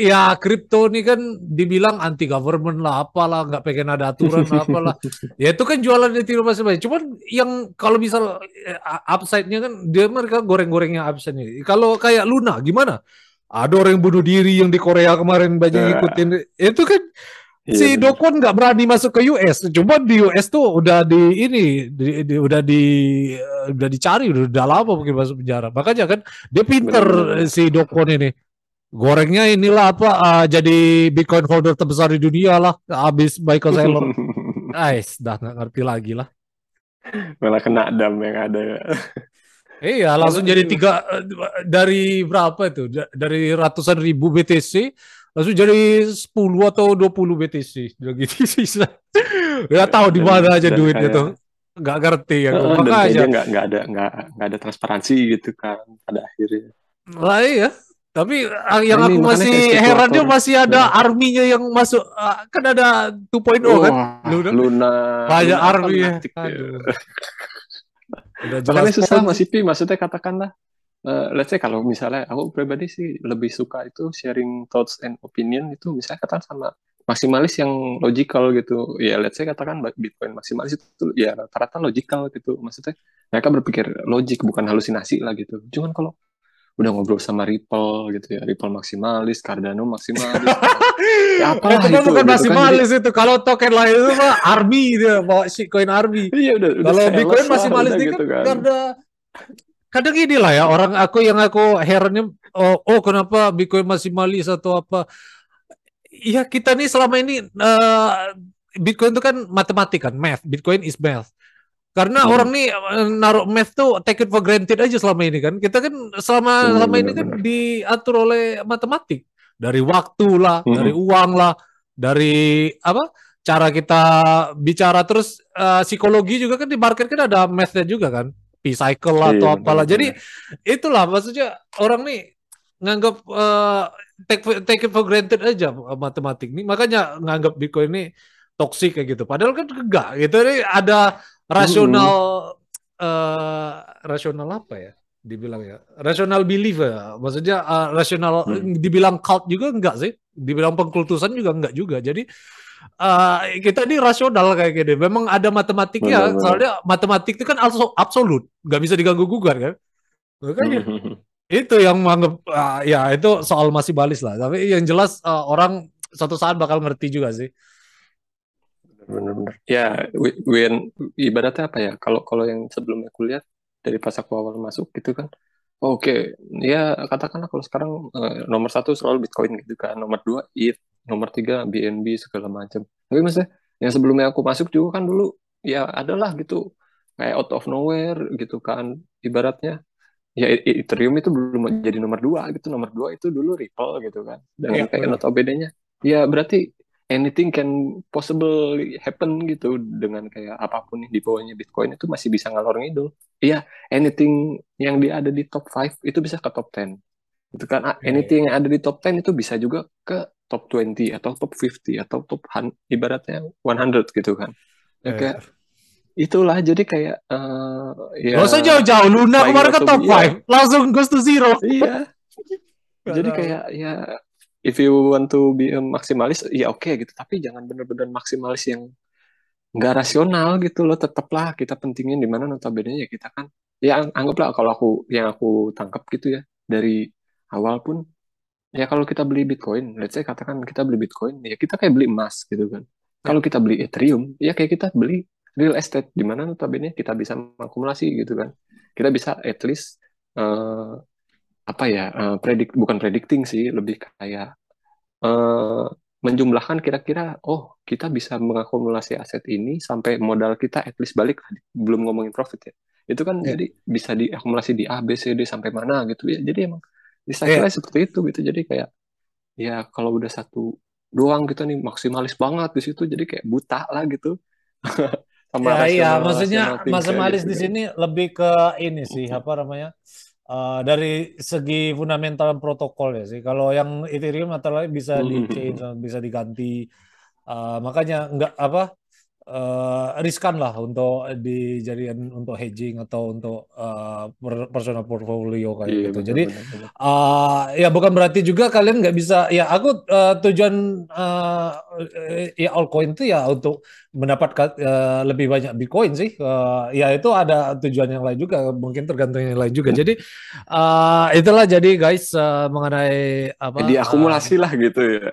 ya kripto ini kan dibilang anti government lah apalah nggak pengen ada aturan apalah. Ya itu kan jualan di tiru masih banyak. Cuman yang kalau misal eh, upside-nya kan dia mereka goreng-gorengnya upside-nya. Kalau kayak Luna gimana? Ada orang yang bunuh diri yang di Korea kemarin banyak nah. ngikutin. Itu kan Iya, si Dokon nggak berani masuk ke US, cuma di US tuh udah di ini, di, di, udah di uh, udah dicari, udah, udah lama mungkin masuk penjara. Makanya kan dia pinter bener, si Dokon ini. Gorengnya inilah apa uh, jadi Bitcoin holder terbesar di dunia lah, habis Michael Saylor. Ais, dah nggak ngerti lagi lah. Malah kena dam yang ada. Iya, langsung jadi tiga eh, dari berapa itu? Dari ratusan ribu BTC langsung jadi 10 atau 20 BTC gitu sih nggak tahu di mana aja duitnya tuh. Nggak ngerti ya uh, makanya nggak nggak ada nggak nggak ada transparansi gitu kan pada akhirnya. Lah iya. Tapi ah, yang nah, aku masih herannya masih ada hmm. arminya yang masuk ah, kan ada 2.0 oh, kan? Luna, Luna banyak army ya. Udah jelas susah masih pi maksudnya katakanlah uh, let's say kalau misalnya aku pribadi sih lebih suka itu sharing thoughts and opinion itu misalnya katakan sama maksimalis yang logical gitu. Ya let's say katakan Bitcoin maksimalis itu ya rata-rata logical gitu. Maksudnya mereka berpikir logik bukan halusinasi lah gitu. Cuman kalau udah ngobrol sama Ripple gitu ya Ripple maksimalis Cardano maksimalis. Ya apa itu, itu bukan gitu maksimalis kan, itu. Kalau token lain itu mah Army dia bawa shitcoin Army. Iya udah, udah kalau Bitcoin maksimalis itu gitu kan, kan. karena kadang gini lah ya orang aku yang aku herannya oh, oh kenapa Bitcoin masih malis atau apa? Ya kita nih selama ini uh, Bitcoin itu kan matematik kan math. Bitcoin is math. Karena hmm. orang nih eh, naruh math tuh take it for granted aja selama ini kan. Kita kan selama hmm, selama ini kan diatur oleh matematik. Dari waktu lah hmm. dari uang lah dari apa cara kita bicara. Terus uh, psikologi juga kan di market kan ada mathnya juga kan P-cycle lah atau iya, apalah. Jadi itulah maksudnya orang nih nganggap uh, take take it for granted aja matematik nih. Makanya nganggap Bitcoin ini toksik kayak gitu. Padahal kan enggak gitu. Ini ada rasional uh, uh, rasional apa ya? Dibilang ya. Rasional belief ya. Maksudnya uh, rasional hmm. dibilang cult juga enggak sih? Dibilang pengkultusan juga enggak juga. Jadi uh, kita ini rasional kayak gini. Memang ada matematiknya, benar, soalnya matematik itu kan absolut, nggak bisa diganggu gugat kan. Makanya itu yang menganggap uh, ya itu soal masih balis lah. Tapi yang jelas uh, orang suatu saat bakal ngerti juga sih. Benar-benar. Ya, when ibaratnya apa ya? Kalau kalau yang sebelumnya kuliah dari pas aku awal masuk gitu kan. Oke, okay. ya katakanlah kalau sekarang uh, nomor satu selalu Bitcoin gitu kan, nomor dua ETH, nomor tiga BNB segala macam tapi maksudnya yang sebelumnya aku masuk juga kan dulu ya adalah gitu. Kayak out of nowhere gitu kan ibaratnya. Ya Ethereum itu belum jadi nomor dua gitu. Nomor dua itu dulu Ripple gitu kan dan ya, kayak notabene-nya ya berarti anything can possible happen gitu dengan kayak apa pun di bawahnya Bitcoin itu masih bisa ngalor ngidul. Iya anything yang dia ada di top 5 itu bisa ke top 10 itu kan. Ah, anything yang ada di top 10 itu bisa juga ke top 20 atau top 50 atau top ibaratnya 100 gitu kan. Ya, kayak itulah. Jadi kayak uh, ya Gak usah jauh-jauh. Luna kemarin ke top 5 iya. langsung goes to zero. Iya. Jadi kayak ya if you want to be a maksimalis ya oke okay, gitu. Tapi jangan benar-benar maksimalis yang nggak rasional gitu loh. Tetaplah kita pentingin di mana notabene ya kita kan. Ya anggaplah kalau aku yang aku tangkap gitu ya dari awal pun ya kalau kita beli bitcoin let's say katakan kita beli bitcoin ya kita kayak beli emas gitu kan. Kalau kita beli ethereum ya kayak kita beli real estate di mana notabene kita bisa mengakumulasi gitu kan. Kita bisa at least uh, apa ya uh, predik bukan predicting sih lebih kayak uh, menjumlahkan kira-kira oh kita bisa mengakumulasi aset ini sampai modal kita at least balik belum ngomongin profit ya. Itu kan yeah. jadi bisa diakumulasi di A B C D sampai mana gitu ya. Jadi emang di yeah. seperti itu gitu. Jadi kayak ya kalau udah satu doang kita nih maksimalis banget di situ. Jadi kayak buta lah gitu. Sama ya, iya maksudnya maksimalis gitu, di sini lebih ke ini sih apa namanya uh, dari segi fundamental protokol ya sih. Kalau yang Ethereum atau lain bisa di change bisa diganti. Uh, makanya enggak apa uh, riskan lah untuk dijadikan untuk hedging atau untuk uh, personal portfolio kayak iya, gitu. Betul, Jadi betul. Uh, ya bukan berarti juga kalian nggak bisa. Ya aku uh, tujuan uh, ya altcoin itu ya untuk mendapatkan uh, lebih banyak bitcoin sih. Uh, ya itu ada tujuan yang lain juga. Mungkin tergantung yang lain juga. Hmm. Jadi uh, itulah jadi guys uh, mengenai apa? Jadi akumulasi uh, lah gitu ya.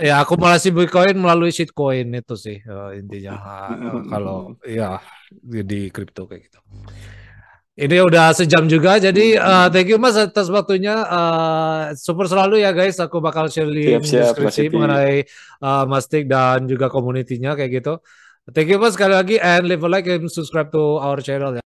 Ya akumulasi Bitcoin melalui shitcoin itu sih uh, intinya uh, kalau ya di kripto kayak gitu. Ini udah sejam juga, jadi uh, thank you mas atas waktunya. Uh, super selalu ya guys, aku bakal share link siap, deskripsi mengenai uh, Mastik dan juga komunitinya kayak gitu. Thank you mas sekali lagi and leave a like and subscribe to our channel ya.